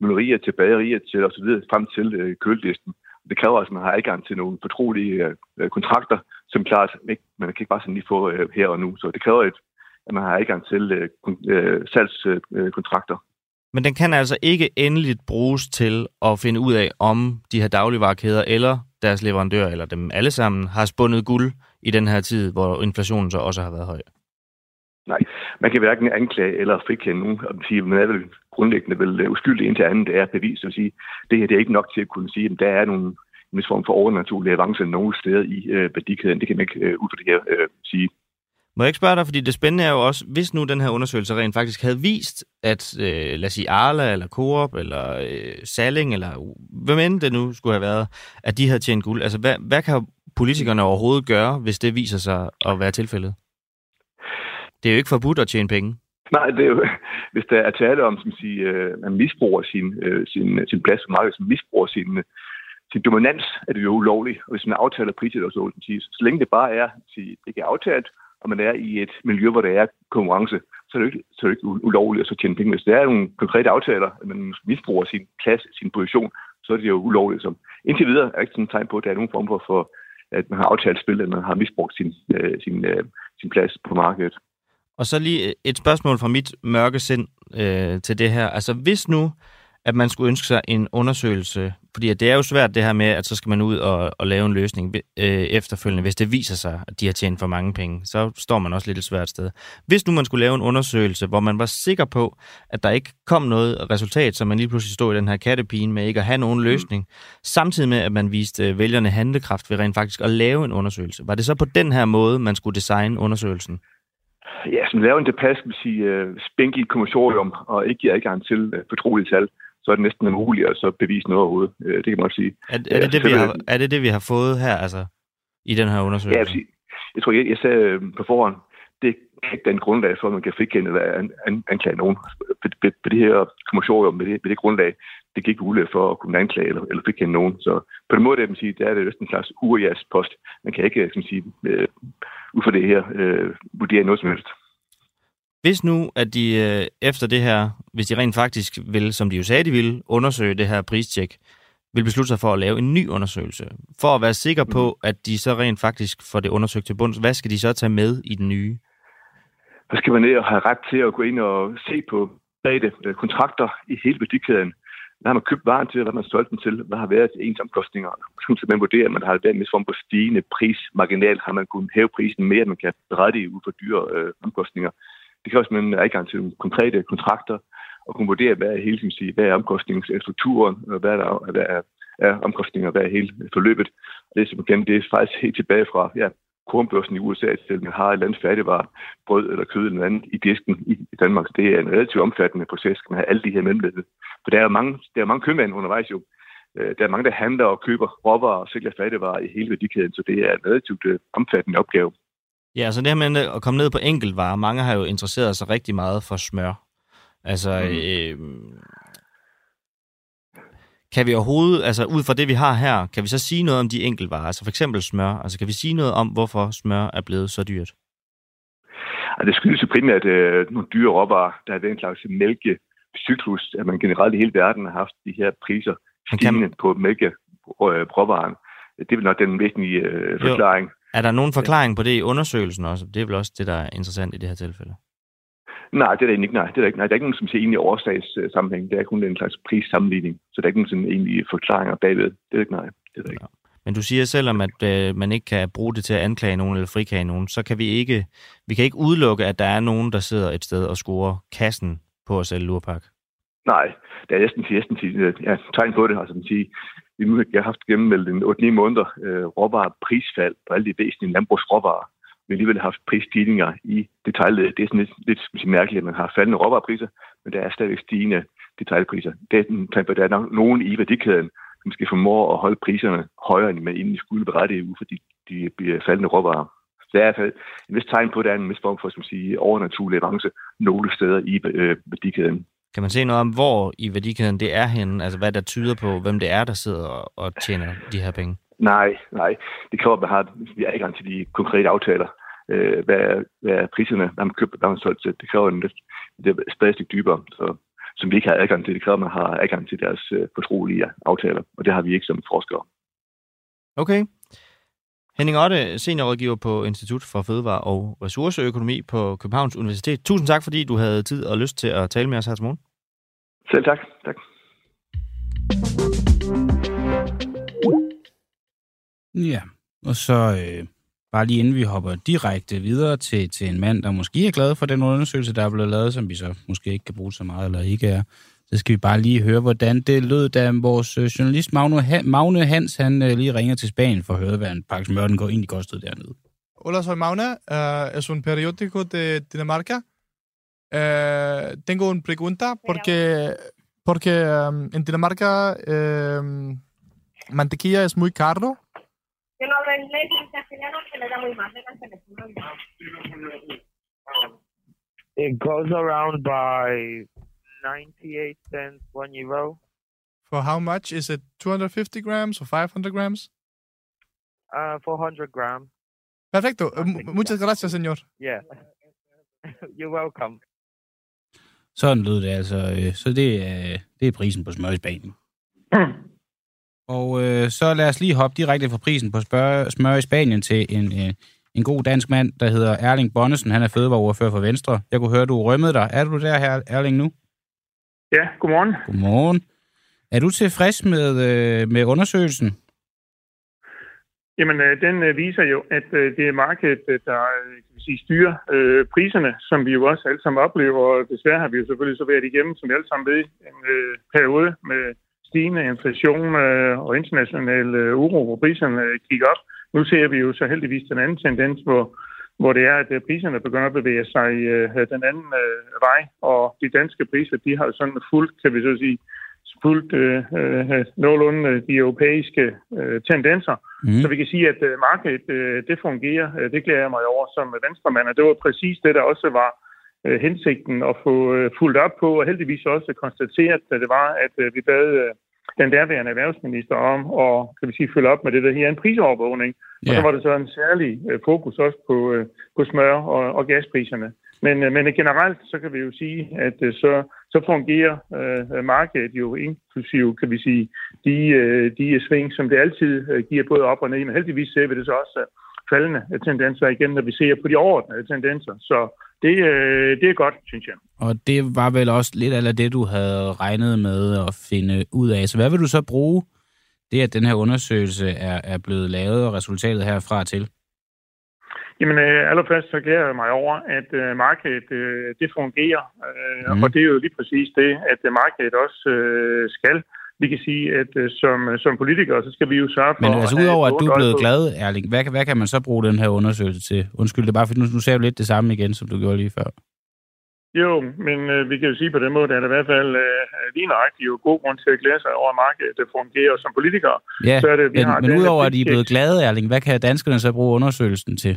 møllerier til bagerier til og så videre frem til øh, køledisten. Det kræver altså, at man har adgang til nogle fortrolige øh, kontrakter, som klart ikke, man kan ikke bare sådan lige få øh, her og nu. Så det kræver, et, at man har adgang til øh, øh, salgskontrakter. Øh, øh, Men den kan altså ikke endeligt bruges til at finde ud af, om de her dagligvarekæder eller deres leverandører, eller dem alle sammen, har spundet guld i den her tid, hvor inflationen så også har været høj. Nej, man kan hverken anklage eller frikende nogen, og sige, man er vel grundlæggende vel øh, uskyldig indtil andet er bevis. Så sige, det her det er ikke nok til at kunne sige, at der er nogle en vis form for overnaturlig avance nogle steder i øh, værdikæden. Det kan man ikke øh, ud fra det her øh, sige. Må jeg ikke spørge dig, fordi det spændende er jo også, hvis nu den her undersøgelse rent faktisk havde vist, at øh, lad os sige Arla, eller Coop, eller øh, Salling, eller hvem end det nu skulle have været, at de havde tjent guld. Altså, hvad, hvad kan politikerne overhovedet gøre, hvis det viser sig at være tilfældet? Det er jo ikke forbudt at tjene penge. Nej, det er jo, hvis der er tale om, som siger, at øh, man misbruger sin, øh, sin, sin plads på markedet, som misbruger sin, sin dominans er det jo ulovligt, og hvis man aftaler priser, så, så, sige, så længe det bare er, sige, det ikke er aftalt, og man er i et miljø, hvor der er konkurrence, så er det ikke, så er det ikke ulovligt at så tjene penge. Hvis der er nogle konkrete aftaler, at man misbruger sin plads, sin position, så er det jo ulovligt. Så indtil videre er der ikke sådan et tegn på, at der er nogen form for, for at man har aftalt spil, at man har misbrugt sin, øh, sin, øh, sin plads på markedet. Og så lige et spørgsmål fra mit mørke sind øh, til det her. Altså hvis nu, at man skulle ønske sig en undersøgelse, fordi det er jo svært det her med, at så skal man ud og, og lave en løsning øh, efterfølgende, hvis det viser sig, at de har tjent for mange penge. Så står man også lidt et svært sted. Hvis nu man skulle lave en undersøgelse, hvor man var sikker på, at der ikke kom noget resultat, så man lige pludselig stod i den her kattepine med ikke at have nogen løsning, mm. samtidig med, at man viste øh, vælgerne handlekraft ved rent faktisk at lave en undersøgelse. Var det så på den her måde, man skulle designe undersøgelsen? Ja, som laver en skal vi sige, uh, spinkel kommissorium og ikke giver adgang til uh, fortrolige tal så er det næsten umuligt at så bevise noget overhovedet. Øh, det kan man også sige. Er, er, det, det, vi har, er det det, vi har fået her, altså, i den her undersøgelse? Ja, jeg, jeg tror, jeg, jeg sagde øh, på forhånd, det er ikke den grundlag for, at man kan frikende eller an, an, anklage nogen. På, det her kommissorium, med det, med det grundlag, det gik mulighed for at kunne anklage eller, eller frikende nogen. Så på den måde, det, man sige, der er det næsten en slags urjas post. Man kan ikke som sige, øh, ud fra det her øh, vurdere noget som helst. Hvis nu, at de øh, efter det her, hvis de rent faktisk vil, som de jo sagde, de ville, undersøge det her pristjek, vil beslutte sig for at lave en ny undersøgelse. For at være sikker på, mm. at de så rent faktisk får det undersøgt til bunds, hvad skal de så tage med i den nye? Så skal man ned og have ret til at gå ind og se på bag øh, kontrakter i hele værdikæden. Hvad har man købt varen til, hvad har man solgt den til, hvad har været ens omkostninger. Så man vurderer, at man har været en form for stigende pris. Marginalt har man kunnet hæve prisen mere, end man kan berette ud for dyre øh, omkostninger. Det kan også man adgang til konkrete kontrakter og kunne vurdere, hvad er hele, sige, hvad er omkostningsstrukturen, hvad er, der, hvad er, er omkostninger, hvad er hele forløbet. Og det er igen, det er faktisk helt tilbage fra ja, kornbørsen i USA til, man har et eller andet færdigvare, brød eller kød eller andet i disken i Danmark. Det er en relativt omfattende proces, man have alle de her mellemled. For der er mange, der er mange købmænd undervejs jo. Øh, der er mange, der handler og køber råvarer og sælger færdigvarer i hele værdikæden, så det er en relativt øh, omfattende opgave. Ja, så det her med at komme ned på enkeltvarer, mange har jo interesseret sig rigtig meget for smør. Altså, mm. øh, kan vi overhovedet, altså ud fra det, vi har her, kan vi så sige noget om de enkeltvarer? Altså for eksempel smør. Altså kan vi sige noget om, hvorfor smør er blevet så dyrt? Altså, det skyldes jo primært øh, nogle dyre råvarer. Der er den slags mælkecyklus, at man generelt i hele verden har haft de her priser stigende på mælkeråvaren. Det er vel nok den væsentlige øh, forklaring. Jo. Er der nogen forklaring på det i undersøgelsen også? Det er vel også det, der er interessant i det her tilfælde. Nej, det er der ikke. Nej, det er der ikke. Nej, der er ikke nogen som siger egentlig årsagssammenhæng. Det er kun en slags prissammenligning. Så der er ikke nogen sådan egentlig forklaringer bagved. Det er ikke nej. Det er der ikke. Ja. Men du siger selv om, at øh, man ikke kan bruge det til at anklage nogen eller frikage nogen, så kan vi ikke, vi kan ikke udelukke, at der er nogen, der sidder et sted og scorer kassen på at sælge lurpak. Nej, det er næsten, næsten ja, tegn på det. Altså, man siger, vi nu har haft gennemmeldt en 8-9 måneder øh, råvarer prisfald på alle de væsentlige landbrugsråvarer. Vi har alligevel haft prisstigninger i detaljledet. Det er sådan lidt, lidt sige, mærkeligt, at man har faldende råvarepriser, men der er stadig stigende detaljpriser. Det er, den, der er nok nogen i værdikæden, som skal formå at holde priserne højere, end man egentlig skulle berettige ud, fordi de bliver faldende råvarer. Så der er i hvert fald en vis tegn på, at der er en vis form for som sige, overnaturlig avance nogle steder i øh, værdikæden. Kan man se noget om, hvor i værdikæden det er henne? Altså hvad der tyder på, hvem det er, der sidder og tjener de her penge? Nej, nej. Det kræver, at man har vi er adgang til de konkrete aftaler. Øh, hvad, er, hvad er priserne, hvad man køber, hvad man solgt til? Det kræver en lidt, stadig dybere, så, som vi ikke har adgang til. Det kræver, at man har adgang til deres øh, fortrolige aftaler, og det har vi ikke som forskere. Okay. Henning Otte, seniorrådgiver på Institut for Fødevare og Ressourceøkonomi på Københavns Universitet. Tusind tak, fordi du havde tid og lyst til at tale med os her til morgen. Selv tak. tak. Ja, og så øh, bare lige inden vi hopper direkte videre til, til en mand, der måske er glad for den undersøgelse, der er blevet lavet, som vi så måske ikke kan bruge så meget eller ikke er, så skal vi bare lige høre, hvordan det lød, da vores øh, journalist Magne, Magne Hans han øh, lige ringer til Spanien for at høre, hvad en pakke smør den går egentlig kostede dernede. Hola, soy Magne. Uh, es un periódico de Dinamarca. Uh, tengo una pregunta porque, porque um, en Dinamarca um, mantequilla es muy caro. Yo no hablo inglés ni castellano, se le da muy mal. It goes around by 98 cents, 1 euro. For how much? Is it 250 grams or 500 grams? Uh, 400 gram. Perfecto. Muchas gracias, señor. Yeah. You're welcome. Sådan lød det altså. øh, Så det er, det er prisen på smør i Spanien. Og øh, så lad os lige hoppe direkte fra prisen på smør, smør i Spanien til en, en, en god dansk mand, der hedder Erling Bonnesen. Han er fødevareordfører for Venstre. Jeg kunne høre, du rømmede dig. Er du der her, Erling, nu? Ja, godmorgen. Godmorgen. Er du tilfreds med, øh, med undersøgelsen? Jamen, øh, den øh, viser jo, at øh, det er markedet, øh, der øh, kan vi sige, styrer øh, priserne, som vi jo også alle sammen oplever. Og desværre har vi jo selvfølgelig så været igennem, som vi alle sammen ved, en øh, periode med stigende inflation øh, og international øh, uro, hvor priserne øh, kigger op. Nu ser vi jo så heldigvis den anden tendens, hvor, hvor det er, at priserne begynder at bevæge sig den anden vej, og de danske priser, de har jo sådan fuldt, kan vi så sige, fuldt øh, øh, nogenlunde de europæiske øh, tendenser. Mm. Så vi kan sige, at øh, markedet øh, det fungerer. Det glæder jeg mig over som venstremand, og det var præcis det, der også var øh, hensigten at få øh, fuldt op på, og heldigvis også konstateret, at det var, at øh, vi bad øh, den derværende erhvervsminister om at kan vi sige, følge op med det der her en prisovervågning. Yeah. Og så var det så en særlig øh, fokus også på, øh, på smør og, og gaspriserne. Men, øh, men generelt så kan vi jo sige, at øh, så, så fungerer øh, markedet jo inklusiv, kan vi sige, de, øh, de sving, som det altid øh, giver både op og ned. Men heldigvis ser vi det så også øh, faldende tendenser igen, når vi ser på de overordnede tendenser. Så det, øh, det er godt, synes jeg. Og det var vel også lidt af det, du havde regnet med at finde ud af. Så hvad vil du så bruge det, at den her undersøgelse er, er blevet lavet, og resultatet herfra til? Jamen øh, allerførst så glæder jeg mig over, at øh, markedet øh, det fungerer, øh, mm. og det er jo lige præcis det, at øh, markedet også øh, skal. Vi kan sige, at øh, som, som politikere, så skal vi jo sørge for... Men altså udover, at du er blevet glad, Erling, hvad, hvad kan man så bruge den her undersøgelse til? Undskyld, det er bare, fordi nu, nu ser du lidt det samme igen, som du gjorde lige før. Jo, men øh, vi kan jo sige på den måde, at det i hvert fald øh, lige nøjagtigt jo god grund til at glæde sig over, at markedet det fungerer som politikere. Ja, så er det, vi men, har men udover at I er blevet glade, Erling, hvad kan danskerne så bruge undersøgelsen til?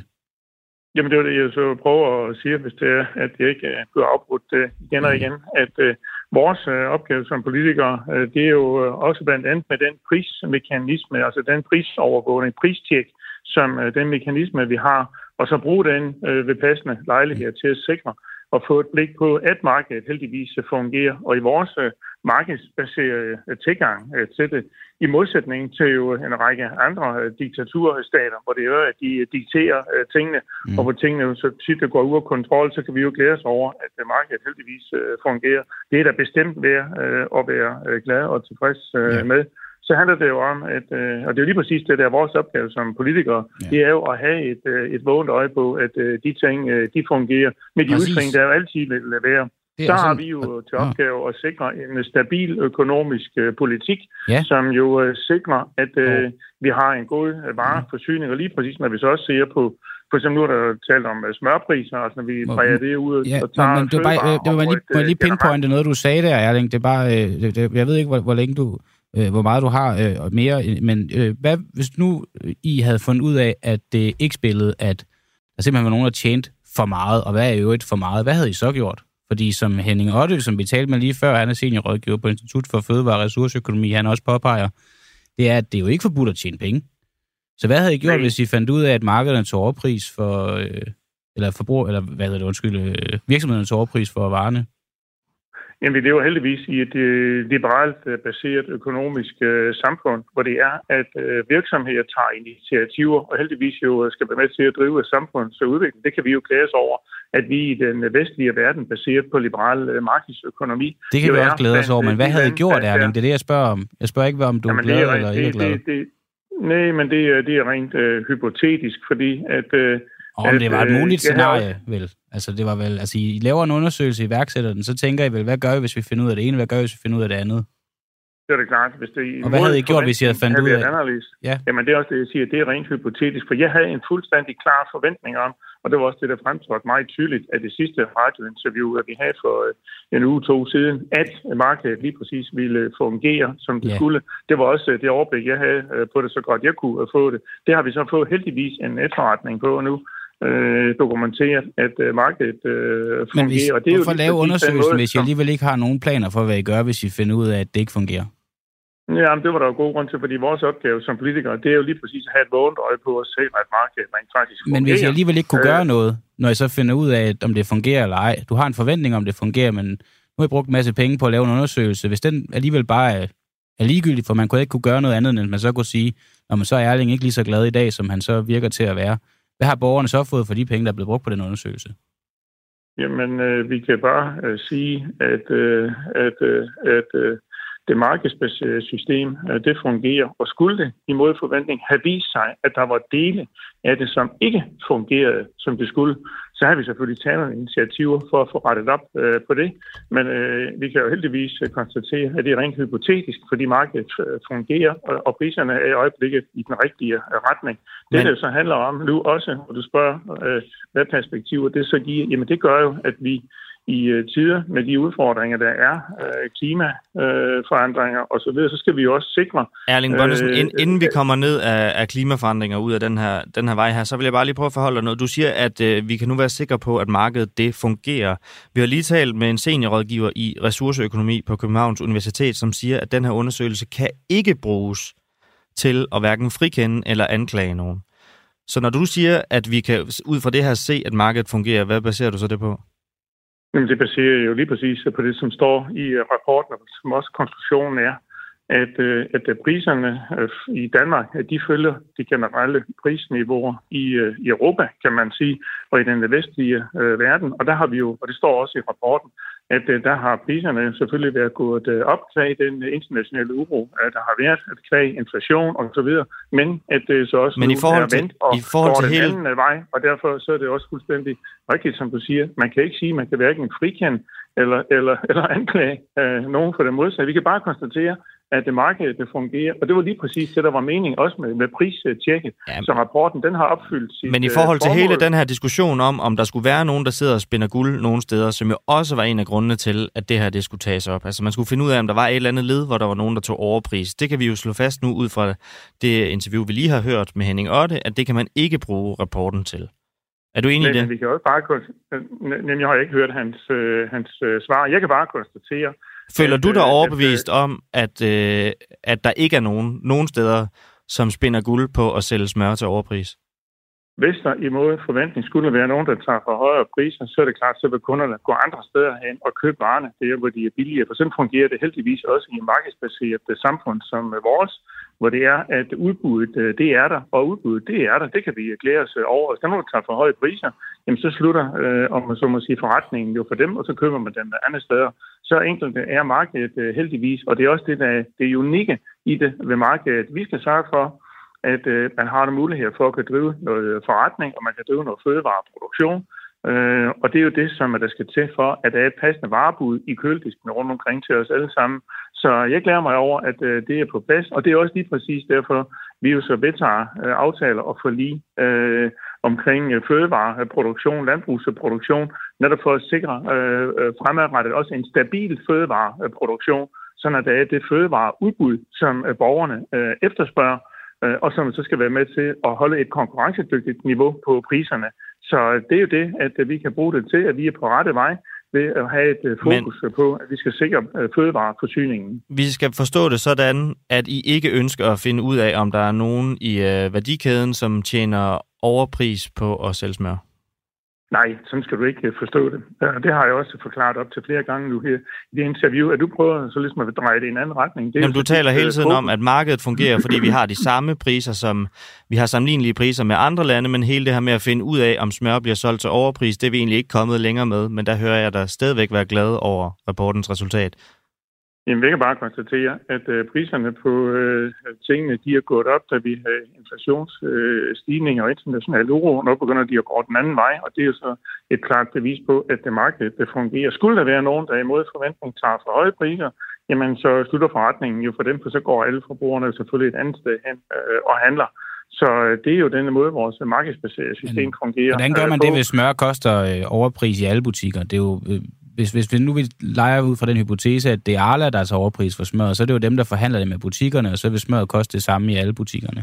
Jamen, det var det, jeg så prøver at sige, hvis det er, at det ikke bliver afbrudt uh, igen og igen, at uh, vores øh, opgave som politikere, øh, det er jo øh, også blandt andet med den prismekanisme, altså den prisovervågning, pristjek, som øh, den mekanisme, vi har, og så bruge den øh, ved passende lejlighed til at sikre og få et blik på, at markedet heldigvis fungerer. Og i vores uh, markedsbaserede uh, tilgang uh, til det, i modsætning til jo en række andre diktaturstater, hvor det er, at de dikterer tingene, mm. og hvor tingene så tit går ud af kontrol, så kan vi jo glæde os over, at markedet heldigvis fungerer. Det er da bestemt værd at være glad og tilfreds yeah. med så handler det jo om, at, øh, og det er jo lige præcis det, der er vores opgave som politikere, ja. det er jo at have et, øh, et vågent øje på, at øh, de ting, øh, de fungerer. Med de udsving, der jo altid vil være. Så har vi jo til opgave at sikre en stabil økonomisk øh, politik, ja. som jo øh, sikrer, at øh, vi har en god vareforsyning, og lige præcis når vi så også ser på for eksempel nu er der talt om uh, smørpriser, altså når vi drejer det ud ja, og tager men, det var bare, øh, det var lige, må lige pinpointe noget, du sagde der, Erling. Det er bare, øh, det, det, jeg ved ikke, hvor, hvor længe du, øh, hvor meget du har øh, mere, men øh, hvad hvis nu I havde fundet ud af, at det ikke spillede, at der simpelthen var nogen, der tjente for meget, og hvad er jo et for meget, hvad havde I så gjort? Fordi som Henning Otte, som vi talte med lige før, han er seniorrådgiver på Institut for Fødevare og Ressourceøkonomi, han også påpeger, det er, at det er jo ikke forbudt at tjene penge. Så hvad havde I gjort, Nej. hvis I fandt ud af, at markederne tog overpris for, øh, eller forbrug, eller hvad hedder det, undskyld, øh, virksomhederne tog overpris for varerne? Jamen, vi lever heldigvis i et uh, liberalt uh, baseret økonomisk uh, samfund, hvor det er, at virksomheder tager initiativer, og heldigvis jo skal være med til at drive samfunds udvikling. Det kan vi jo glæde os over, at vi i den vestlige verden, baseret på liberal markedsøkonomi... Det kan vi også glæde os over, men hvad havde I gjort, Erling? Det er det, jeg spørger om. Jeg spørger ikke, om du er glad eller ikke glad. Det, det, nej, men det, det er rent uh, hypotetisk, fordi at... Uh, om det var et muligt scenarie, vel? Altså, det var vel, altså, I laver en undersøgelse i værksætteren, så tænker I vel, hvad gør I, hvis vi finder ud af det ene, hvad gør I, hvis vi finder ud af det andet? Det er det klart. Hvis det og hvad havde I gjort, hvis I havde fundet ud af det? Ja. Jamen, det er også det, jeg siger, det er rent hypotetisk, for jeg havde en fuldstændig klar forventning om, og det var også det, der fremtrådte meget tydeligt af det sidste radiointerview, at vi havde for øh, en uge, to siden, at markedet lige præcis ville fungere, som det ja. skulle. Det var også øh, det overblik, jeg havde øh, på det, så godt jeg kunne få det. Det har vi så fået heldigvis en efterretning på nu, øh, dokumenteret, at øh, markedet øh, fungerer. Men hvis, og det er hvorfor jo lave undersøgelsen, hvis I alligevel ikke har nogen planer for, hvad I gør, hvis I finder ud af, at det ikke fungerer? Ja, men det var der jo god grund til, fordi vores opgave som politikere, det er jo lige præcis at have et vågent øje på at sikre, at markedet rent faktisk fungerer. Men hvis jeg alligevel ikke kunne Øh, gøre noget, når jeg så finder ud af, om det fungerer eller ej. Du har en forventning om, det fungerer, men nu har jeg brugt en masse penge på at lave en undersøgelse. Hvis den alligevel bare er, er ligegyldig, for man kunne ikke kunne gøre noget andet, end at man så kunne sige, når man så er Erling ikke lige så glad i dag, som han så virker til at være. Hvad har borgerne så fået for de penge, der er blevet brugt på den undersøgelse? Jamen, øh, vi kan bare øh, sige, at, øh, at, øh, at øh, det markedsbaserede system, øh, det fungerer. Og skulle det imod forventning have vist sig, at der var dele af det, som ikke fungerede, som det skulle, så har vi selvfølgelig taget nogle initiativer for at få rettet op øh, på det. Men øh, vi kan jo heldigvis øh, konstatere, at det er rent hypotetisk, fordi markedet øh, fungerer, og, og priserne er i øjeblikket i den rigtige øh, retning. Det, Men- det så handler om nu også, og du spørger, øh, hvad perspektiver det så giver, jamen det gør jo, at vi i øh, tider med de udfordringer, der er, øh, klimaforandringer øh, osv., så skal vi jo også sikre... Erling Bonnesen, Øh, ind, inden vi kommer ned af, af klimaforandringer ud af den her, den her vej her, så vil jeg bare lige prøve at forholde dig noget. Du siger, at øh, vi kan nu være sikre på, at markedet det fungerer. Vi har lige talt med en seniorrådgiver i ressourceøkonomi på Københavns Universitet, som siger, at den her undersøgelse kan ikke bruges til at hverken frikende eller anklage nogen. Så når du siger, at vi kan ud fra det her se, at markedet fungerer, hvad baserer du så det på? Jamen, det baserer jo lige præcis på det, som står i øh, rapporten, og som også konklusionen er, at, øh, at øh, priserne i Danmark, at de følger de generelle prisniveauer i, i Europa, kan man sige, og i den vestlige øh, verden. Og der har vi jo, og det står også i rapporten, at øh, der har priserne selvfølgelig været gået øh, op kvæg den øh, internationale uro, der har været at kvæg inflation og så videre, men at det så også Men i forhold er vendt og i forhold går til den hele- anden vej, og derfor så er det også fuldstændig rigtigt, som du siger. Man kan ikke sige, at man kan hverken frikende eller, eller, eller anklage øh, nogen for det modsatte. Vi kan bare konstatere, at det markedet det fungerer, og det var lige præcis det, der var mening, også med, med pristjekket. Jamen. Så rapporten, den har opfyldt sit Men i øh, forhold til formål. hele den her diskussion om, om der skulle være nogen, der sidder og spinder guld nogle steder, som jo også var en af grundene til, at det her det skulle tages op. Altså man skulle finde ud af, om der var et eller andet led, hvor der var nogen, der tog overpris. Det kan vi jo slå fast nu ud fra det interview, vi lige har hørt med Henning Otte, at det kan man ikke bruge rapporten til. Er du enig i Men det? vi kan også bare nemlig har jeg ikke hørt hans, øh, hans øh, svar. Jeg kan bare konstatere, Føler at, du dig øh, overbevist om, at, øh, at der ikke er nogen, nogen steder, som spinder guld på at sælge smør til overpris? Hvis der imod forventning skulle være nogen, der tager for højere priser, så er det klart, så vil kunderne gå andre steder hen og købe varerne der, hvor de er billigere. For sådan fungerer det heldigvis også i et markedsbaseret øh, samfund som øh, vores, hvor det er, at udbuddet øh, det er der, og udbuddet det er der. Det kan vi glæde os øh, over. Hvis der er nogen, der tager for høje priser, jamen så slutter, øh, om man så må sige, forretningen jo for dem, og så køber man dem andre steder. Så enkelt øh, er markedet øh, heldigvis, og det er også det, der er det unikke i det ved markedet. Vi skal sørge for, at øh, man har mulighed for at kunne drive noget forretning, og man kan drive noget fødevareproduktion. Øh, og det er jo det, som der skal til for, at der er et passende varebud i køledisken rundt omkring til os alle sammen. Så jeg glæder mig over, at øh, det er på plads, og det er også lige præcis derfor, vi jo så vedtager øh, aftaler og forlig øh, omkring øh, fødevareproduktion, landbrugsproduktion, netop for at sikre øh, øh, fremadrettet også en stabil fødevareproduktion, sådan at der er det fødevareudbud, som øh, borgerne øh, efterspørger, øh, og som så skal være med til at holde et konkurrencedygtigt niveau på priserne. Så øh, det er jo det, at øh, vi kan bruge det til, at vi er på rette vej ved at have et øh, fokus Men... på, at vi skal sikre øh, fødevareforsyningen. Vi skal forstå det sådan, at I ikke ønsker at finde ud af, om der er nogen i øh, værdikæden, som tjener overpris på at sælge smør. Nej, sådan skal du ikke øh, forstå det. Det har jeg også forklaret op til flere gange nu her i det interview, at du prøver så ligesom at dreje det i en anden retning. Det Jamen, du taler hele øh, tiden om, at markedet fungerer, fordi vi har de samme priser, som vi har sammenlignelige priser med andre lande, men hele det her med at finde ud af, om smør bliver solgt til overpris, det er vi egentlig ikke kommet længere med, men der hører jeg dig stadigvæk være glad over rapportens resultat. Jamen, vi kan bare konstatere, at øh, priserne på øh, tingene, de er gået op, da vi havde inflationsstigninger og international uro. Nu begynder de at gå den anden vej, og det er jo så et klart bevis på, at det marked det fungerer. Skulle der være nogen, der imod forventning tager for høje priser, jamen så slutter forretningen jo for dem, for så går alle forbrugerne selvfølgelig et andet sted hen øh, og handler. Så øh, det er jo den måde, vores markedsbaserede system fungerer. Hvordan gør øh, man på. det, hvis smør koster øh, overpris i alle butikker? Det er jo, hvis, hvis vi nu vil lege ud fra den hypotese, at det er Arla, der tager overpris for smør, så er det jo dem, der forhandler det med butikkerne, og så vil smøret koste det samme i alle butikkerne.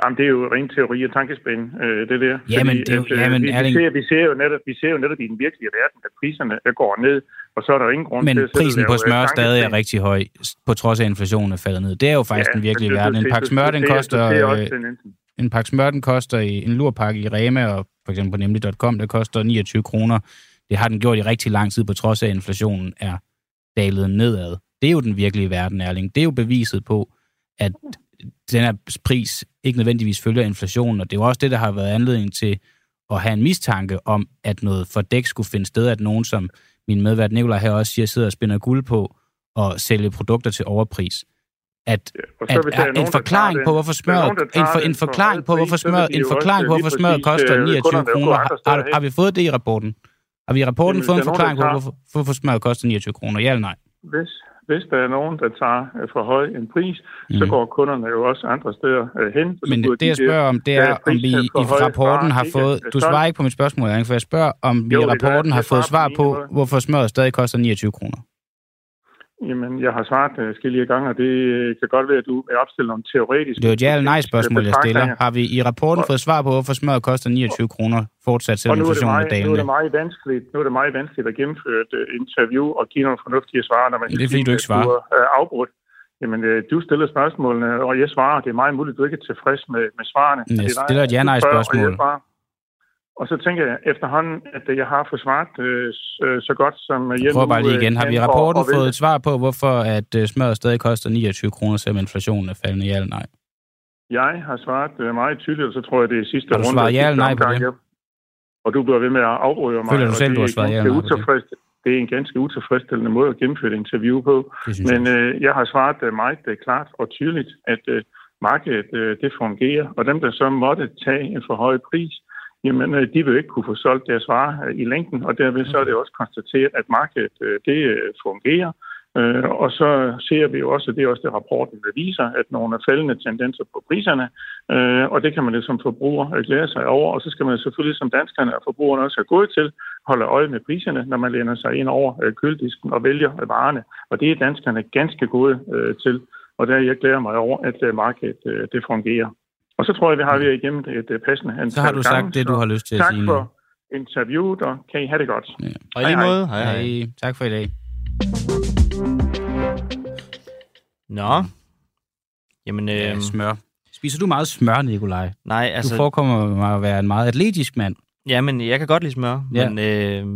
Jamen, det er jo ren teori og tankespænd, øh, det der. Jamen, det er jo- at, øh, jamen, vi, vi, ser, vi, ser jo netop, vi ser jo netop i den virkelige verden, at priserne øh, går ned, og så er der jo ingen grund Men til og prisen på smør stadig er rigtig høj, på trods af at inflationen er faldet ned. Det er jo faktisk Ja, den virkelige men verden. En pakke smør, den koster... En pakke smør, den koster i en lurpakke i Rema, og for eksempel på nemlig.com, der koster 29 kroner. Det har den gjort i rigtig lang tid, på trods af, at inflationen er dalet nedad. Det er jo den virkelige verden, Erling. Det er jo beviset på, at den her pris ikke nødvendigvis følger inflationen, og det er jo også det, der har været anledning til at have en mistanke om, at noget fordæk skulle finde sted, at nogen, som min medvært Nikolaj her også siger, sidder og spinder guld på og sælge produkter til overpris. At, så at, at nogen, en forklaring på, hvorfor der en, for, en for forklaring på, hvorfor de en forklaring på, hvorfor præcis, koster øh, 29 kunderne vil gå kroner. Har, har, har vi fået det i rapporten? Har vi i rapporten Jamen, fået en forklaring på, hvorfor, hvorfor smøret koster 29 kroner? Ja eller nej? Hvis, hvis der er nogen, der tager øh, for høj en pris, mm. så Mm. går kunderne jo også andre steder øh, hen. Men burde det, jeg spørger om, det er, om vi i rapporten har fået... Du svarer ikke på mit spørgsmål, for jeg spørger, om vi Jo, i det rapporten har fået svar på hvorfor smøret stadig koster 29 kroner. Jamen, jeg har svaret øh, forskellige gange, og det øh, kan godt være, at du er opstillet nogle teoretiske... Det er jo et ja eller nej spørgsmål, jeg stiller. Har vi i rapporten fået svar på, hvorfor smøret koster 29 kroner fortsat, Og er, det inflationen er meget, nu er det meget vanskeligt, nu er det meget vanskeligt at gennemføre et uh, interview og give nogle fornuftige svar, når man Det er fordi, du ikke svarer. er uh, afbrudt. Jamen, du stiller spørgsmålene, og jeg svarer. Det er meget muligt, at du ikke er tilfreds med, med svarene. Jeg er stiller et ja-nej du spørger, og så tænker jeg efterhånden, at jeg har forsvaret øh, øh, så godt som jeg nu, bare lige øh, igen. Har vi i rapporten fået et svar på, hvorfor at øh, smøret stadig koster 29 kroner, selvom inflationen er faldende? Ja eller nej? Jeg har svaret meget tydeligt, og så tror jeg, det er sidste Har du runde. svaret ja eller nej på det? jeg- Og du bliver ved med at afbryde mig. Føler du selv, du har svaret ja eller nej på det? Det er en ganske utilfredsstillende måde at gennemføre et interview på. Men jeg. øh, jeg har svaret meget klart og tydeligt, at øh, markedet øh, det fungerer, og dem, der så måtte tage en for høj pris, jamen øh, de vil ikke kunne få solgt deres varer øh, i længden, og derved så er det også konstateret, at markedet øh, det fungerer. Øh, og så ser vi jo også, det er også det rapporten der viser, at nogle faldende tendenser på priserne, øh, og det kan man jo som forbruger glæde sig over, og så skal man selvfølgelig som danskerne og forbrugerne også have gået til, holde øje med priserne, når man læner sig ind over køledisken og vælger varerne. Og det er danskerne ganske gode øh, til, og der jeg glæder mig over, at markedet det fungerer. Og så tror jeg, vi har været igennem et øh, passende antal Så har du sagt gange, det, du har lyst til at Tak sige nu. for interviewet, og kan I have det godt. Ja. Og i lige måde, hej hej. Hej. Tak for i dag. Nå. Jamen, øh, Ja, smør. Spiser du meget smør, Nikolaj? nej, Altså... Du forekommer mig at være en meget atletisk mand. Ja, men jeg kan godt lide smør, ja. men, øh,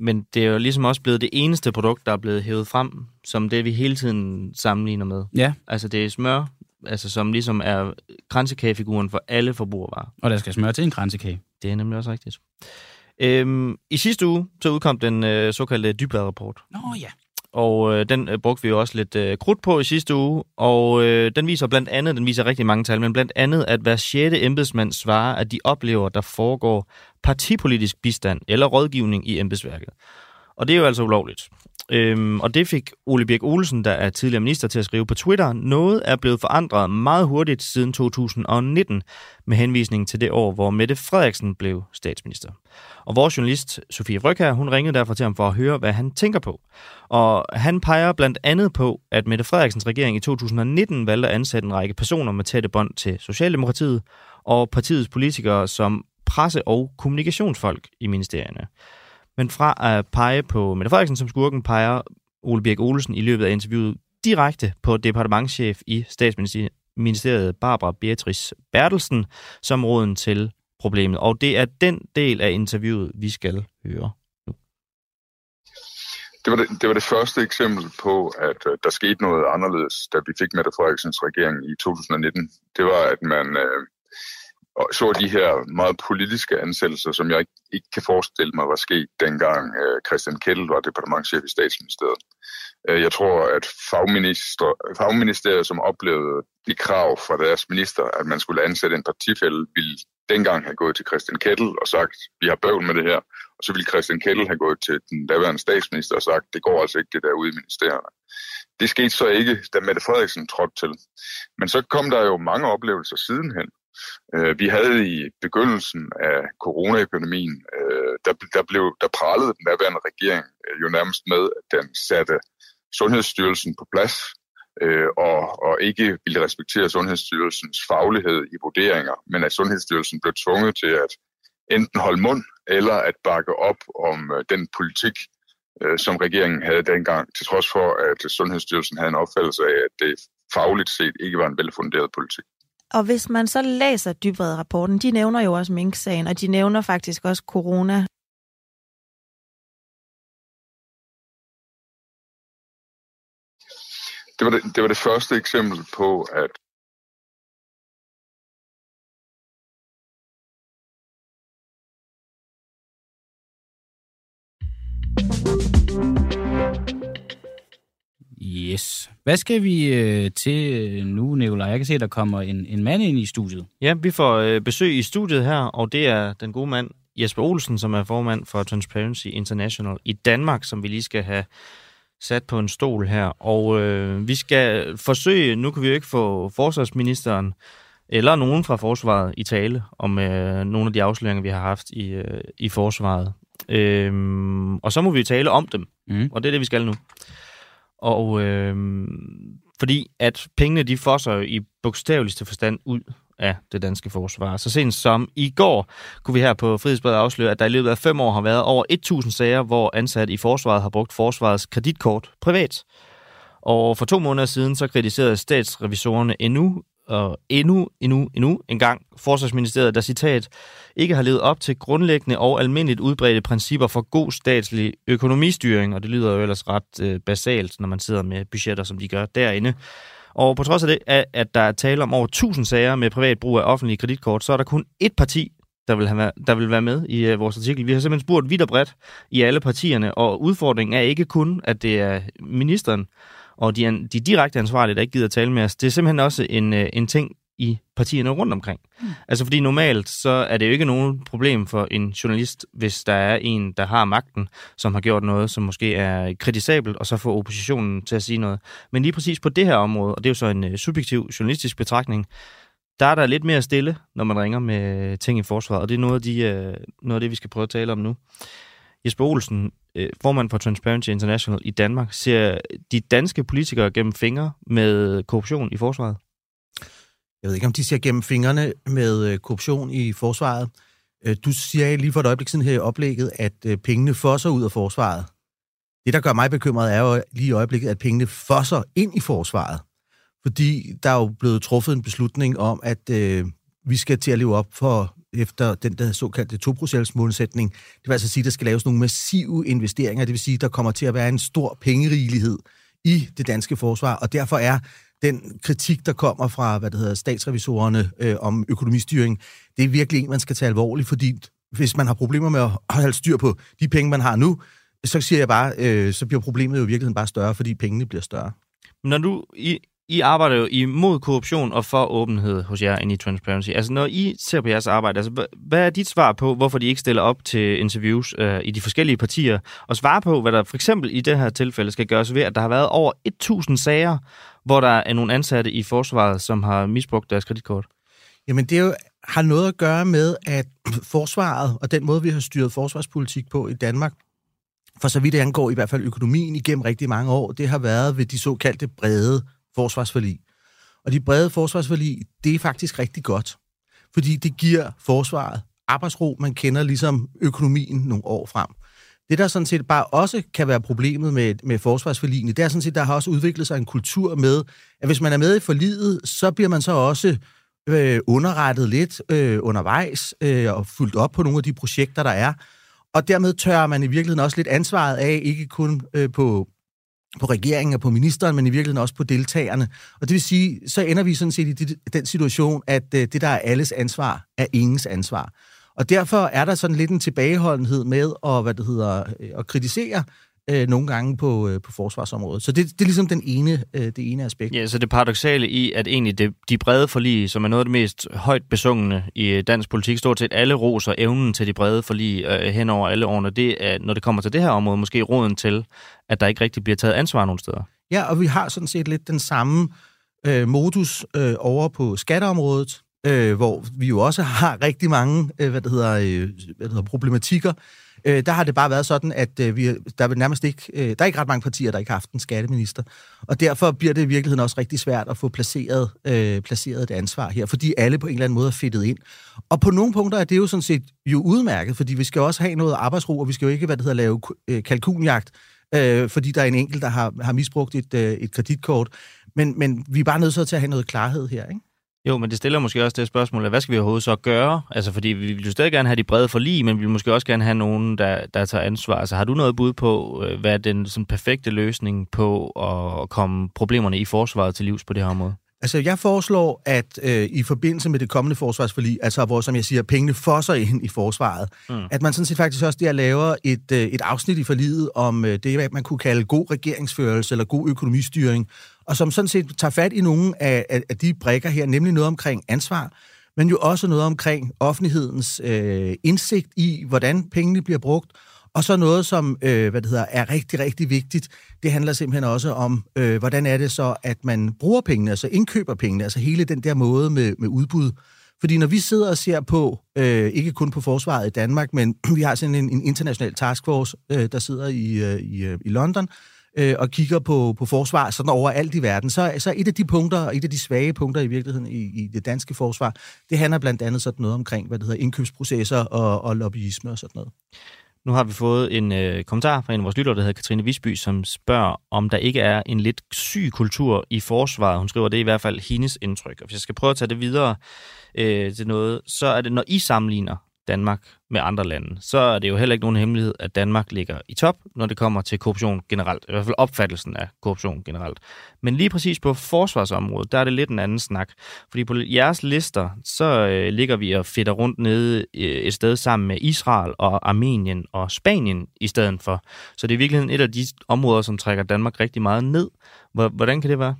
men det er jo ligesom også blevet det eneste produkt, der er blevet hævet frem, som det, vi hele tiden sammenligner med. Ja. Altså, det er smør, altså, som ligesom er kransekagefiguren for alle forbrugervarer. Og der skal smør til en kransekage. Det er nemlig også rigtigt. Øhm, I sidste uge, så udkom den øh, såkaldte Dybvad-rapport. Nå ja. Og øh, den øh, brugte vi jo også lidt øh, krudt på i sidste uge, og øh, den viser blandt andet, den viser rigtig mange tal, men blandt andet, at hver sjette embedsmand svarer, at de oplever, at der foregår partipolitisk bistand eller rådgivning i embedsværket. Og det er jo altså ulovligt. Øhm, og det fik Ole Birk Olsen, der er tidligere minister, til at skrive på Twitter. Noget er blevet forandret meget hurtigt siden 2019, med henvisning til det år, hvor Mette Frederiksen blev statsminister. Og vores journalist, Sofie Frøkær, hun ringede derfor til ham for at høre, hvad han tænker på. Og han peger blandt andet på, at Mette Frederiksens regering i 2019 valgte at ansætte en række personer med tætte bånd til Socialdemokratiet og partiets politikere som presse- og kommunikationsfolk i ministerierne. Men fra at pege på Mette Frederiksen som skurken, peger Ole Birk Olsen i løbet af interviewet direkte på departementschef i statsministeriet Barbara Beatrice Bertelsen som råden til problemet. Og det er den del af interviewet, vi skal høre. Det var det, det var det første eksempel på, at øh, der skete noget anderledes, da vi fik Mette Frederiksens regering i 2019. Det var, at man øh, og så de her meget politiske ansættelser, som jeg ikke, ikke kan forestille mig var sket dengang øh, Christian Kettel var departementchef i statsministeriet. Øh, jeg tror, at fagminister, fagministeriet, som oplevede de krav fra deres minister, at man skulle ansætte en partifælde, ville dengang have gået til Christian Kettel og sagt, vi har bøvl med det her. Og så ville Christian Kettel have gået til den daværende statsminister og sagt, det går altså ikke det der ude i ministerierne. Det skete så ikke, da Mette Frederiksen trådte til. Men så kom der jo mange oplevelser sidenhen. Øh, Vi havde i begyndelsen af coronaepidemien, øh, der, der, blev, der pralede den daværende regering øh, jo nærmest med, at den satte Sundhedsstyrelsen på plads øh, og, og ikke ville respektere Sundhedsstyrelsens faglighed i vurderinger, men at Sundhedsstyrelsen blev tvunget til at enten holde mund eller at bakke op om øh, den politik, øh, som regeringen havde dengang, til trods for, at Sundhedsstyrelsen havde en opfattelse af, at det fagligt set ikke var en velfunderet politik. Og hvis man så læser Dybred-rapporten, de nævner jo også Mink-sagen, og de nævner faktisk også corona. Det var det, det var det første eksempel på, at Yes. Hvad skal vi øh, til nu, Nicolaj? Jeg kan se, at der kommer en, en mand ind i studiet. Ja, vi får øh, besøg i studiet her, og det er den gode mand Jesper Olsen, som er formand for Transparency International i Danmark, som vi lige skal have sat på en stol her. Og øh, vi skal forsøge, nu kan vi jo ikke få forsvarsministeren eller nogen fra forsvaret i tale om øh, nogle af de afsløringer, vi har haft i, øh, i forsvaret. Øh, og så må vi tale om dem, mm. og det er det, vi skal nu. Og øh, fordi at pengene, de fosser i bogstaveligste forstand ud af det danske forsvar. Så sent som i går kunne vi her på Frihedsbredet afsløre, at der i løbet af fem år har været over 1.000 sager, hvor ansatte i forsvaret har brugt forsvarets kreditkort privat. Og for to måneder siden så kritiserede statsrevisorerne endnu og endnu, endnu, endnu en gang Forsvarsministeriet, der citat, ikke har levet op til grundlæggende og almindeligt udbredte principper for god statslig økonomistyring, og det lyder jo ellers ret øh, basalt, når man sidder med budgetter, som de gør derinde. Og på trods af det, at der er tale om over 1000 sager med privat brug af offentlige kreditkort, så er der kun ét parti, der vil, have, der vil være med i uh, vores artikel. Vi har simpelthen spurgt vidt og bredt i alle partierne, og udfordringen er ikke kun, at det er ministeren og de, de direkte ansvarlige, der ikke gider tale med os. Det er simpelthen også en, uh, en ting i partierne rundt omkring. Mm. Altså fordi normalt, så er det jo ikke nogen problem for en journalist, hvis der er en, der har magten, som har gjort noget, som måske er kritisabelt, og så får oppositionen til at sige noget. Men lige præcis på det her område, og det er jo så en uh, subjektiv journalistisk betragtning, der er der lidt mere stille, når man ringer med ting i forsvaret, og det er noget af, de, uh, noget af det, vi skal prøve at tale om nu. Jesper Olsen, øh, formand for Transparency International i Danmark, ser de danske politikere gennem fingre med korruption i forsvaret? Jeg ved ikke, om de ser gennem fingrene med øh, korruption i forsvaret. Øh, du siger lige for et øjeblik siden her i oplægget, at pengene fosser ud af forsvaret. Det, der gør mig bekymret, er jo lige i øjeblikket, at pengene fosser ind i forsvaret. Fordi der er jo blevet truffet en beslutning om, at øh, vi skal til at leve op for efter den der såkaldte 2 målsætning. Det vil altså sige, at der skal laves nogle massive investeringer. Det vil sige, at der kommer til at være en stor pengerigelighed i det danske forsvar, og derfor er den kritik, der kommer fra hvad det hedder, statsrevisorerne øh, om økonomistyring, det er virkelig en, man skal tage alvorligt, fordi hvis man har problemer med at holde styr på de penge, man har nu, så siger jeg bare, øh, så bliver problemet jo i virkeligheden bare større, fordi pengene bliver større. Når du i, i arbejder jo imod korruption og for åbenhed hos jer inde i Transparency. Altså, når I ser på jeres arbejde, altså, hvad er dit svar på, hvorfor de ikke stiller op til interviews øh, i de forskellige partier, og svare på, hvad der for eksempel i det her tilfælde skal gøres ved, at der har været over 1.000 sager, hvor der er nogle ansatte i forsvaret, som har misbrugt deres kreditkort? Jamen, det jo, har noget at gøre med, at forsvaret og den måde, vi har styret forsvarspolitik på i Danmark, for så vidt det angår i hvert fald økonomien igennem rigtig mange år, det har været ved de såkaldte brede forsvarsforlig. Og de brede forsvarsforlig, det er faktisk rigtig godt, fordi det giver forsvaret arbejdsro, man kender ligesom økonomien nogle år frem. Det, der sådan set bare også kan være problemet med, med forsvarsforligene, det er sådan set, der har også udviklet sig en kultur med, at hvis man er med i forliget, så bliver man så også øh, underrettet lidt øh, undervejs øh, og fuldt op på nogle af de projekter, der er. Og dermed tør man i virkeligheden også lidt ansvaret af, ikke kun øh, på, på regeringen og på ministeren, men i virkeligheden også på deltagerne. Og det vil sige, så ender vi sådan set i den situation, at øh, det, der er alles ansvar, er ingens ansvar. Og derfor er der sådan lidt en tilbageholdenhed med at, hvad det hedder, øh, at kritisere øh, nogle gange på, øh, på forsvarsområdet. Så det, det er ligesom den ene, øh, det ene aspekt. Ja, så det paradoxale i, at egentlig det, de brede forlig, som er noget af det mest højt besungende i dansk politik, stort set alle roser evnen til de brede forlig øh, hen over alle årene, det er, når det kommer til det her område, måske råden til, at der ikke rigtig bliver taget ansvar nogen steder. Ja, og vi har sådan set lidt den samme øh, modus øh, over på skatteområdet, øh, hvor vi jo også har rigtig mange øh, hvad det hedder, øh, hvad det hedder, problematikker Øh, der har det bare været sådan, at øh, vi, der er nærmest ikke, øh, der er ikke ret mange partier, der ikke har haft en skatteminister. Og derfor bliver det i virkeligheden også rigtig svært at få placeret, øh, placeret et ansvar her, fordi alle på en eller anden måde er fedtet ind. Og på nogle punkter er det jo sådan set jo udmærket, fordi vi skal også have noget arbejdsro, og vi skal jo ikke, hvad det hedder, lave øh, kalkunjagt, øh, fordi der er en enkelt, der har, har misbrugt et, øh, et kreditkort. Men, men vi er bare nødt til at have noget klarhed her, ikke? Jo, men det stiller måske også det spørgsmål, at hvad skal vi overhovedet så gøre? Altså, fordi vi vil jo stadig gerne have de brede forlig, men vi vil måske også gerne have nogen, der, der tager ansvar. Altså, har du noget bud på, øh, hvad er den sådan, perfekte løsning på at komme problemerne i forsvaret til livs på det her område? Altså, jeg foreslår, at øh, i forbindelse med det kommende forsvarsforlig, altså hvor, som jeg siger, pengene fosser ind i forsvaret, mm. at man sådan set faktisk også der laver et, øh, et afsnit i forliget om øh, det, man kunne kalde god regeringsførelse eller god økonomistyring, og som sådan set tager fat i nogle af, af, af de brækker her, nemlig noget omkring ansvar, men jo også noget omkring offentlighedens øh, indsigt i, hvordan pengene bliver brugt, og så noget, som øh, hvad det hedder, er rigtig, rigtig vigtigt, det handler simpelthen også om, øh, hvordan er det så, at man bruger pengene, altså indkøber pengene, altså hele den der måde med, med udbud. Fordi når vi sidder og ser på, øh, ikke kun på forsvaret i Danmark, men vi har sådan en, en international taskforce, øh, der sidder i, øh, i, øh, i London, øh, øh, og kigger på, på forsvar sådan overalt i verden, så, så et af de punkter, et af de svage punkter i virkeligheden i, i det danske forsvar, det handler blandt andet sådan noget omkring, hvad det hedder, indkøbsprocesser og, og lobbyisme og sådan noget. Nu har vi fået en øh, kommentar fra en af vores lyttere, der hedder Katrine Visby, som spørger, om der ikke er en lidt syg kultur i forsvaret. Hun skriver, det er i hvert fald hendes indtryk. Og hvis jeg skal prøve at tage det videre øh, til noget, så er det, når I sammenligner Danmark med andre lande, så er det jo heller ikke nogen hemmelighed, at Danmark ligger i top, når det kommer til korruption generelt. I hvert fald opfattelsen af korruption generelt. Men lige præcis på forsvarsområdet, der er det lidt en anden snak. Fordi på jeres lister, så øh, ligger vi og fedter rundt nede øh, et sted sammen med Israel og Armenien og Spanien i stedet for. Så det er virkelig et af de områder, som trækker Danmark rigtig meget ned. Hvordan kan det være?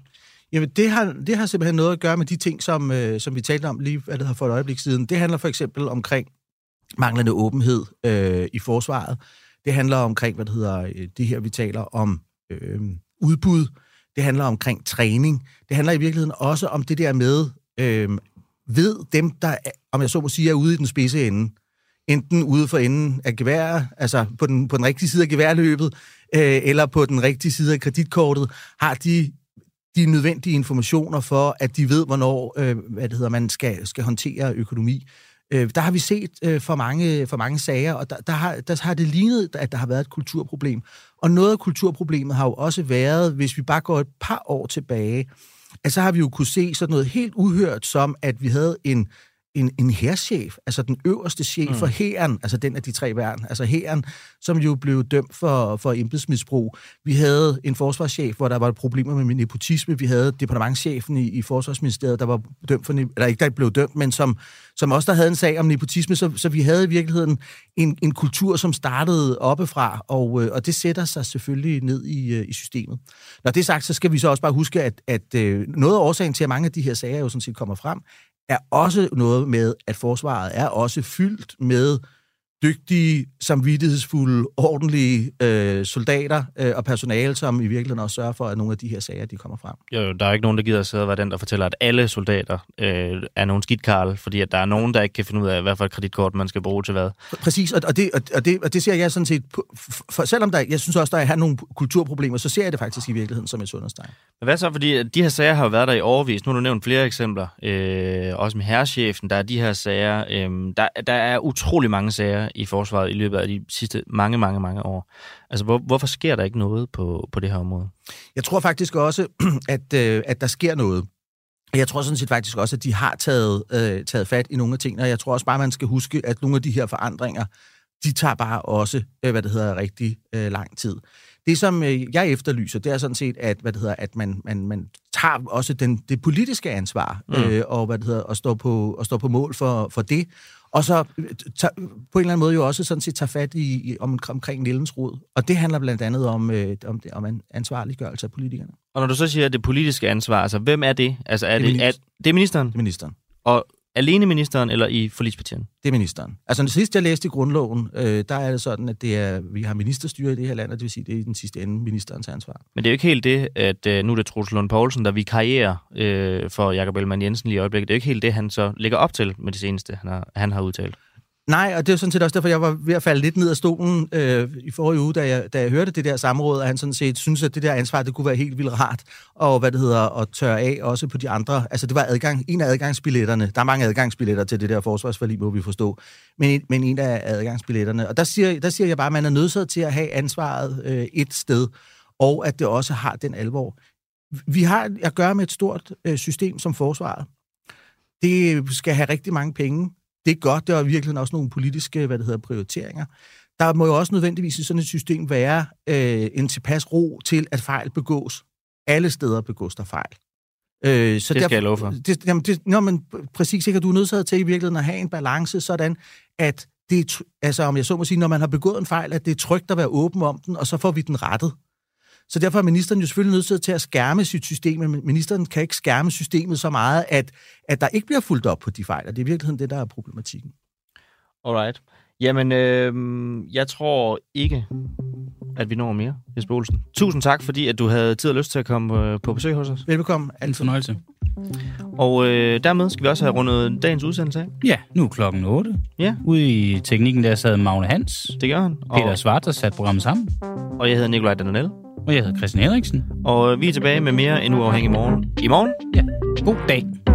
Jamen, det har, det har simpelthen noget at gøre med de ting, som, øh, som vi talte om lige hvad det for et øjeblik siden. Det handler for eksempel omkring manglende åbenhed øh, i forsvaret. Det handler omkring, hvad det hedder, øh, det her, vi taler om øh, udbud. Det handler omkring træning. Det handler i virkeligheden også om det der med, øh, ved dem, der, om jeg så må sige, er ude i den spidse ende, enten ude for enden af geværet, altså på den, på den rigtige side af geværløbet, øh, eller på den rigtige side af kreditkortet, har de de nødvendige informationer for, at de ved, hvornår øh, hvad det hedder, man skal, skal håndtere økonomi. Øh, der har vi set øh, for, mange, for mange sager, og der, der, har, der har det lignet, at der har været et kulturproblem. Og noget af kulturproblemet har jo også været, hvis vi bare går et par år tilbage, at så har vi jo kunne se sådan noget helt uhørt, som at vi havde en en, en herrchef, altså den øverste chef mm. for hæren, altså den af de tre værn, altså hæren, som jo blev dømt for, for embedsmisbrug. Vi havde en forsvarschef, hvor der var problemer med nepotisme. Vi havde departementchefen i, i Forsvarsministeriet, der var dømt for, eller ikke der blev dømt, men som, som også der havde en sag om nepotisme, så, så vi havde i virkeligheden en, en kultur, som startede oppefra, og, øh, og det sætter sig selvfølgelig ned i, øh, i systemet. Når det er sagt, så skal vi så også bare huske, at, at øh, noget af årsagen til, at mange af de her sager jo sådan set kommer frem, er også noget med, at forsvaret er også fyldt med dygtige, samvittighedsfulde, ordentlige øh, soldater øh, og personale, som i virkeligheden også sørger for, at nogle af de her sager, de kommer frem. Jo, der er ikke nogen, der gider at sidde og være den, der fortæller, at alle soldater øh, er nogle skidkarl, fordi at der er nogen, der ikke kan finde ud af, hvad for et kreditkort man skal bruge til hvad. Præcis, og, og, det, og, det, og det ser jeg sådan set, for, selvom der, jeg synes også, der er nogle kulturproblemer, så ser jeg det faktisk i virkeligheden som et sundhedstegn. Men hvad så, fordi de her sager har jo været der i overvis. Nu har du nævnt flere eksempler, øh, også med herrechefen, der er de her sager. Øh, der, der er utrolig mange sager i forsvaret i løbet af de sidste mange, mange, mange år. Altså, hvor, hvorfor sker der ikke noget på, på det her område? Jeg tror faktisk også, at, øh, at der sker noget. Jeg tror sådan set faktisk også, at de har taget, øh, taget fat i nogle af tingene, og jeg tror også bare, man skal huske, at nogle af de her forandringer, de tager bare også, øh, hvad det hedder, rigtig øh, lang tid. Det, som øh, jeg efterlyser, det er sådan set, at, hvad det hedder, at man, man, man tager også den, det politiske ansvar, mm. øh, og hvad det hedder, og står på, og står på mål for, for det, og så øh, tager, på en eller anden måde jo også sådan set tager fat i, i om, omkring Nillens råd. Og det handler blandt andet om, øh, om, det, om ansvarliggørelse af politikerne. Og når du så siger det politiske ansvar, altså hvem er det? Altså er det, det, er, det er ministeren? Det er ministeren. Og alene ministeren eller i forlispartierne? Det er ministeren. Altså, den sidste, jeg læste i grundloven, øh, der er det sådan, at det er, vi har ministerstyre i det her land, og det vil sige, det er i den sidste ende ministerens ansvar. Men det er jo ikke helt det, at øh, nu er det Troels Lund Poulsen, der vi karrierer øh, for Jakob Ellemann Jensen lige i øjeblikket. Det er jo ikke helt det, han så lægger op til med det seneste, han har, han har udtalt. Nej, og det er sådan set også derfor, jeg var ved at falde lidt ned af stolen øh, i forrige uge, da jeg, da jeg hørte det der samråd, at han sådan set synes, at det der ansvar, det kunne være helt vildt rart, og hvad det hedder, at tørre af også på de andre. Altså, det var adgang, en af adgangsbilletterne. Der er mange adgangsbilletter til det der forsvarsforlig, må vi forstå. Men, men en af adgangsbilletterne. Og der siger, der siger jeg bare, at man er nødsaget til at have ansvaret øh, et sted, og at det også har den alvor. Vi har at gøre med et stort øh, system som forsvaret. Det skal have rigtig mange penge det er godt, det er virkelig også nogle politiske hvad det hedder, prioriteringer. Der må jo også nødvendigvis i sådan et system være øh, en tilpas ro til, at fejl begås. Alle steder begås der fejl. Øh, så det skal der, jeg love for. Det, jamen det, nå, men præcis ikke, du er nødt til i virkeligheden at have en balance, sådan at det, altså om jeg så må sige, når man har begået en fejl, at det er trygt at være åben om den, og så får vi den rettet. Så derfor er ministeren jo selvfølgelig nødt til at skærme sit system, men ministeren kan ikke skærme systemet så meget, at, at der ikke bliver fuldt op på de fejl, og det er i virkeligheden det, der er problematikken. Alright. Jamen, øh, jeg tror ikke, at vi når mere, Jesper Olsen. Tusind tak, fordi at du havde tid og lyst til at komme øh, på besøg hos os. Velbekomme. Alt fornøjelse. Og øh, dermed skal vi også have rundet dagens udsendelse af. Ja, nu er klokken 8. Ja. Ude i teknikken der sad Magne Hans. Det gør han. Peter og... Svart har sat programmet sammen. Og jeg hedder Nikolaj Danonel. Og jeg hedder Christian Henriksen. Og vi er tilbage med mere en uafhængig morgen. I morgen? Ja. God dag.